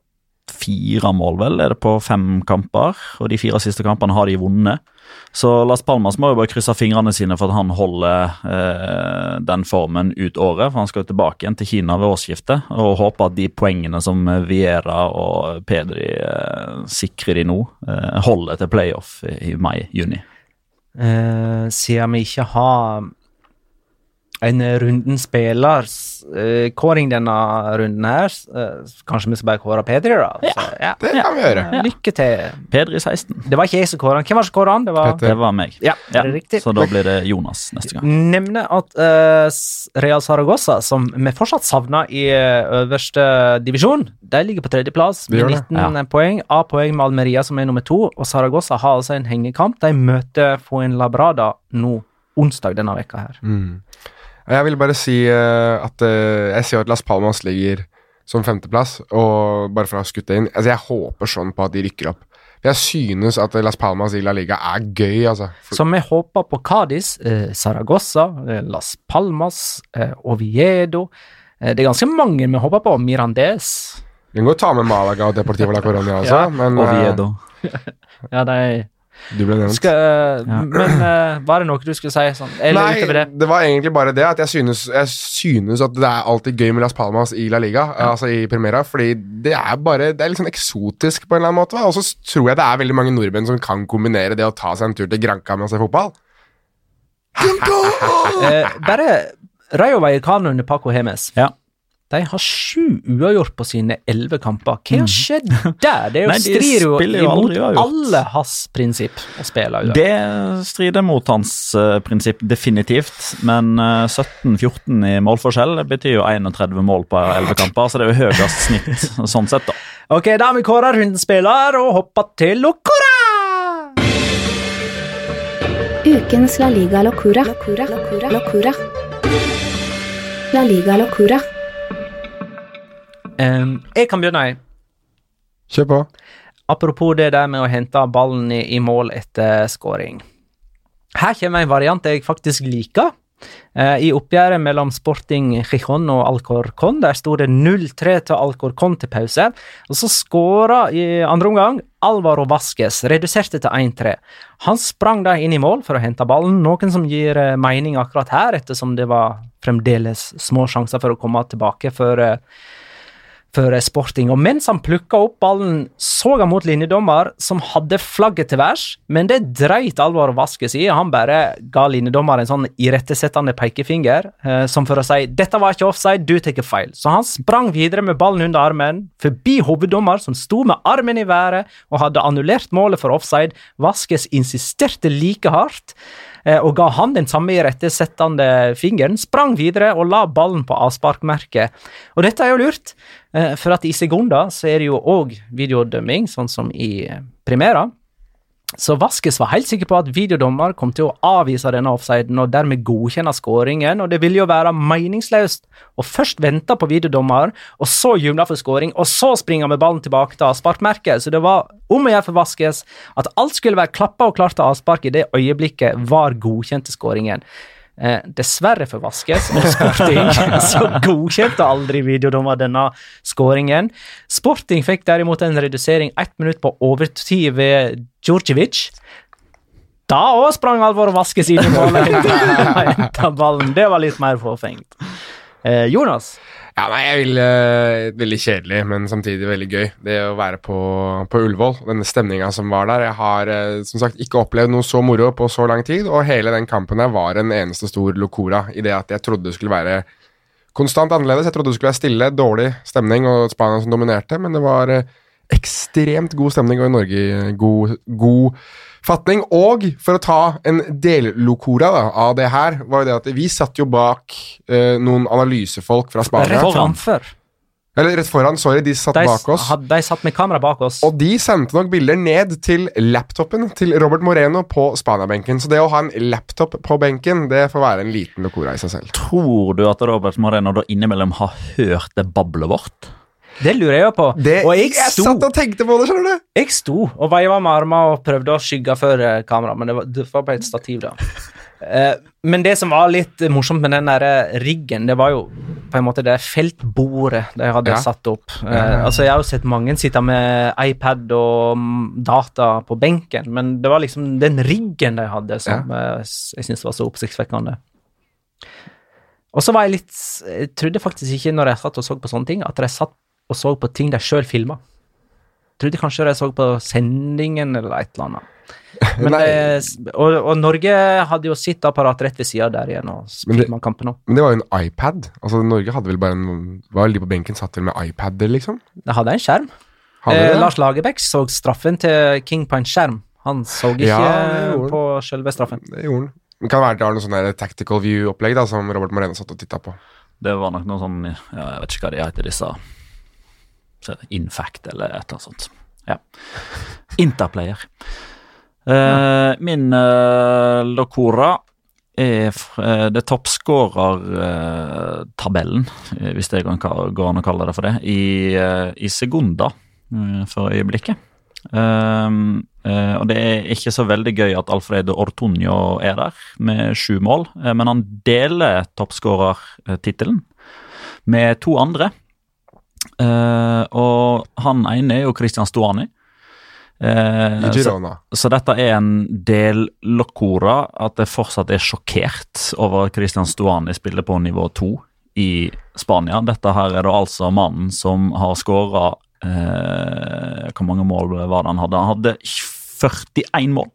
fire mål, vel, er det på fem kamper. Og de fire siste kampene har de vunnet. Så Las Palmas må jo bare krysse fingrene sine for at han holder eh, den formen ut året. For han skal jo tilbake igjen til Kina ved årsskiftet, og håper at de poengene som Viera og Pedri eh, sikrer de nå, eh, holder til playoff i mai-juni.
Eh, siden vi ikke har en runden spiller-kåring denne runden her, eh, kanskje vi skal bare kåre Pedri, da? Så, ja.
Det kan vi gjøre.
Lykke til.
Pedri 16.
Det var ikke jeg som kåra han. Hvem var det som kåra han? Det var
Det var meg.
Ja, det?
Så da blir det Jonas neste gang.
Nevne at uh, Real Saragossa, som vi fortsatt savner i eh, øverste divisjon, de ligger på tredjeplass med
gjør det.
19 poeng. A-poeng med Almeria, som er nummer to. Og Saragossa har altså en hengekamp. De møter Fuenlabrada nå onsdag denne veka her.
Mm. Jeg vil bare si eh, at eh, jeg ser at Las Palmas ligger som femteplass, og bare for å ha skutt det inn altså Jeg håper sånn på at de rykker opp. Jeg synes at Las Palmas i La Liga er gøy, altså.
Så vi håper på Cádiz, eh, Saragossa, eh, Las Palmas, eh, Oviedo. Eh, det er ganske mange vi håper på. Mirandes.
vi kan godt ta med Malaga og Deportivo la Coronia også,
Ja,
men eh,
Oviedo.
Ja, de
du ble nevnt.
skal,
Ja.
Men uh, var det noe du skulle si? Sånn, eller
Nei,
utover det?
det var egentlig bare det at jeg synes, jeg synes at det er alltid gøy med Las Palmas i La Liga, altså i Primera, fordi det er bare Det er litt sånn eksotisk på en eller annen måte. Og så tror jeg det er veldig mange nordmenn som kan kombinere det å ta seg en tur til Granca med å se fotball.
Eh, bare Rayo Vallecano under Paco Hemes.
Ja.
De har sju uavgjort på sine elleve kamper. Hva har skjedd der? Det er jo,
Nei, de
strider jo imot alle hans prinsipp å spille uavgjort.
Det strider mot hans uh, prinsipp definitivt, men uh, 17-14 i målforskjell betyr jo 31 mål på 11 kamper, så det er jo høyest snitt sånn sett, da.
Ok, da har vi kåra rundens spiller og hoppa til Locora!
Ukens La Liga Locura. Locura. Locura. Locura. La Liga Locura.
Um, jeg kan begynne, jeg.
Kjør på.
Apropos det der med å hente ballen i, i mål etter scoring. Her kommer en variant jeg faktisk liker. Uh, I oppgjøret mellom Sporting Gijon og Alcorcon der sto det 0-3 til Alcorcon til pause. Og Så skåra i andre omgang Alvaro Vasques, reduserte til 1-3. Han sprang da inn i mål for å hente ballen, noen som gir uh, mening akkurat her, ettersom det var fremdeles små sjanser for å komme tilbake for eh, for Sporting. Og mens han plukka opp ballen, så han mot linjedommer, som hadde flagget til værs, men det dreit Alvor Vaskes i. Han bare ga linjedommer en sånn irettesettende pekefinger, eh, som for å si 'dette var ikke offside, du tar feil'. Så han sprang videre med ballen under armen, forbi hoveddommer, som sto med armen i været og hadde annullert målet for offside. Vaskes insisterte like hardt eh, og ga han den samme irettesettende fingeren, sprang videre og la ballen på avsparkmerket. Og dette er jo lurt, for at i sekunder så er det jo òg videodømming, sånn som i eh, Primera. Så Vaskes var helt sikker på at videodommer kom til å avvise denne offsiden og dermed godkjenne skåringen, og det ville jo være meningsløst å først vente på videodommer, og så juble for skåring, og så springe med ballen tilbake til avsparkmerket. Så det var om å gjøre for Vaskes at alt skulle være klappa og klart til avspark i det øyeblikket var godkjent til skåringen. Eh, dessverre for Vaskes og Sporting så godkjente aldri videodommer denne skåringen. Sporting fikk derimot en redusering ett minutt på overtid ved Djordjevic. Da òg sprang Alvor Vaskes inn i målet og henta ballen. Det var litt mer forfengt Eh, Jonas?
Ja, nei, jeg vil, eh, Veldig kjedelig, men samtidig veldig gøy. Det å være på, på Ullevål, denne stemninga som var der. Jeg har eh, som sagt ikke opplevd noe så moro på så lang tid, og hele den kampen her var en eneste stor locora i det at jeg trodde det skulle være konstant annerledes. Jeg trodde det skulle være stille, dårlig stemning og Spania som dominerte, men det var eh, ekstremt god stemning og i Norge god, god fatning. Og for å ta en dellokora da, av det her, var jo det at vi satt jo bak eh, noen analysefolk fra Spania.
Rett framfor.
Eller rett foran, sorry. De satt
De,
bak oss.
had- de satt med kamera bak oss.
Og de sendte nok bilder ned til laptopen til Robert Moreno på Spania-benken. Så det å ha en laptop på benken, det får være en liten lokora i seg selv.
Tror du at Robert Moreno da innimellom har hørt det bablet vårt?
Det lurer jeg på.
Det,
og jeg
jeg
sto,
satt og tenkte på det, skjønner du!
jeg sto og veiva med armene og prøvde å skygge for kameraet, kamera, men det var, det var på et stativ, da. Eh, men det som var litt morsomt med den der riggen, det var jo på en måte det feltbordet de hadde
Ja.
satt opp. Eh, altså Jeg har jo sett mange sitte med iPad og data på benken, men det var liksom den riggen de hadde som ja. jeg syntes var så oppsiktsvekkende. Og så var jeg litt Jeg trodde faktisk ikke når jeg satt og så på sånne ting, at de satt og så på ting de sjøl filma. Trodde kanskje de så på sendingen eller et eller annet. Men det, og, og Norge hadde jo sitt apparat rett ved sida der igjen og filma kampen òg.
Men det var jo en iPad. Altså Norge hadde vel bare en Var de på benken satt vel med iPader, liksom?
De hadde en skjerm.
Hadde
Eh. Lars Lagerbäck så straffen til King på en skjerm. Han så ikke
Ja, han.
på selve straffen.
Det gjorde han. Det kan være det var noe sånn tactical view-opplegg da som Robert Moreno satt og titta på.
Det var nok noe sånn ja, Jeg vet ikke hva de heter, disse Infact eller et eller annet sånt. Ja. Interplayer. Eh, min uh, Locora er eh, det toppskårertabellen, eh, hvis det går an å kalle det for det, i, eh, i Segunda eh, for øyeblikket. Um, eh, og det er ikke så veldig gøy at Alfredo Ortonio er der med sju mål, men han deler toppskårertittelen med to andre. Eh, og han ene er jo Christian Stuani. Eh, så,
Girona.
så dette er en del locora, at jeg fortsatt er sjokkert over at Christian Stuani spiller på nivå to i Spania. Dette her er da altså mannen som har skåra eh, Hvor mange mål var det han hadde? Han hadde 41 mål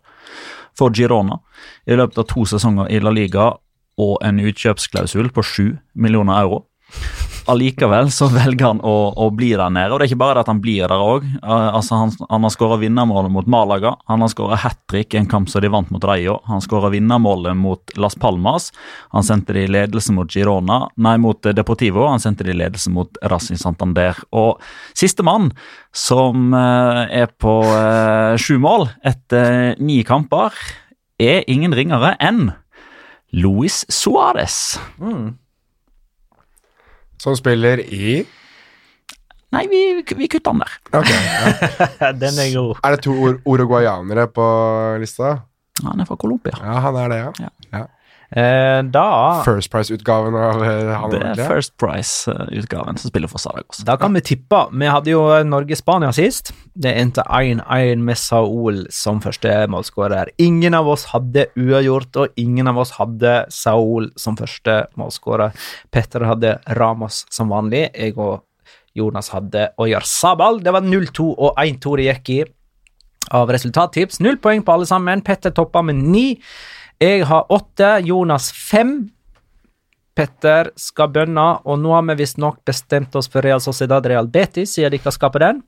for Girona i løpet av to sesonger i La Liga og en utkjøpsklausul på 7 millioner euro. Allikevel så velger han å, å bli der nede, og det er ikke bare det at han blir der òg. altså, han, han har skåra vinnermålet mot Malaga, han har skåra hat trick i en kamp som de vant mot Rayo. Han skåra vinnermålet mot Las Palmas, han sendte de i ledelse mot Girona, nei, mot eh, Deportivo, han sendte de i ledelse mot Racing Santander. Og sistemann, som eh, er på eh, sju mål etter ni kamper, er ingen ringere enn Luis Suárez.
Som spiller i
Nei, vi, vi kutter han der.
Ok, ja.
Den er god.
Er det to ur uruguayanere på lista?
Han er fra Colombia.
Ja, han er det, ja.
Ja.
Eh, da
First Price-utgaven av eh, han.
Det er. First Price-utgaven som spiller for Saragos.
Da kan vi tippe. Vi hadde jo Norge-Spania sist. Det endte 1-1 med Saul som første målskårer. Ingen av oss hadde uavgjort, og ingen av oss hadde Saul som første målskårer. Petter hadde Ramos som vanlig. Jeg og Jonas hadde Oyar Sabal. Det var 0-2 og 1-2 det gikk i av resultattips. Null poeng på alle sammen. Petter toppa med ni. Jeg har åtte, Jonas fem. Petter skal bønne, og nå har vi visstnok bestemt oss for Real Sociedad Real Betis, siden de ikke skal på den.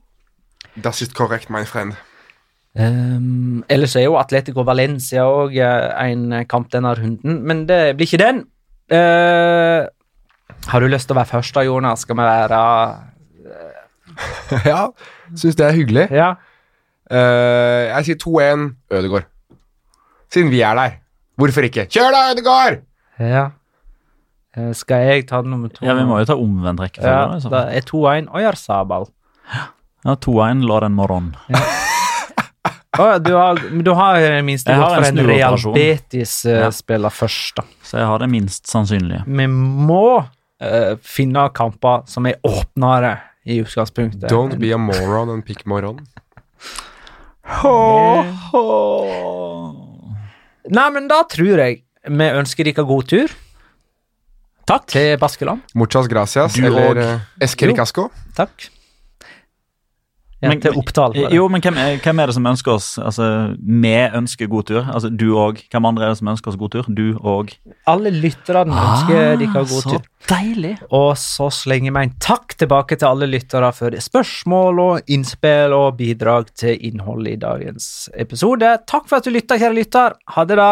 Das ist korrekt, my friend.
Um, ellers er jo Atletico Valencia òg en kamp denne runden, men det blir ikke den. Uh, har du lyst til å være først, da, Jonas? Skal vi være
ja, syns det er hyggelig.
Ja.
Uh, jeg sier 2-1 Ødegaard. Siden vi er der. Hvorfor ikke? Kjør da, Ødegaard!
Ja. Eh, Skal jeg ta nummer to?
Ja, vi må jo ta omvendt rekkefølge.
Ja,
så
da er 2-1 Oyarzabal.
Ja, 2-1 Lauren Moron.
Å, ja, du har, du har minst det gått for
en
en Real Betis-spiller først, da.
Så jeg har det minst sannsynlige.
Vi må uh, finne kamper som er åpnere i utgangspunktet.
Don't be a moron and pick moron.
Nei, men da tror jeg vi ønsker dere god tur
Takk.
til Baskeland.
Muchas gracias.
Du
eller
og-
uh, Eskericasco.
Takk.
Men-
til Oppdal.
Jo, men hvem, hvem er det som ønsker oss Altså, vi ønsker god tur. Altså, du og Hvem andre er det som ønsker oss god tur? Du og
Alle lytterne ønsker dere god
så
tur.
deilig.
Og så slenger vi en takk tilbake til alle lyttere for spørsmål og innspill og bidrag til innholdet i dagens episode. Takk for at du lytta, kjære lytter. Ha det, da.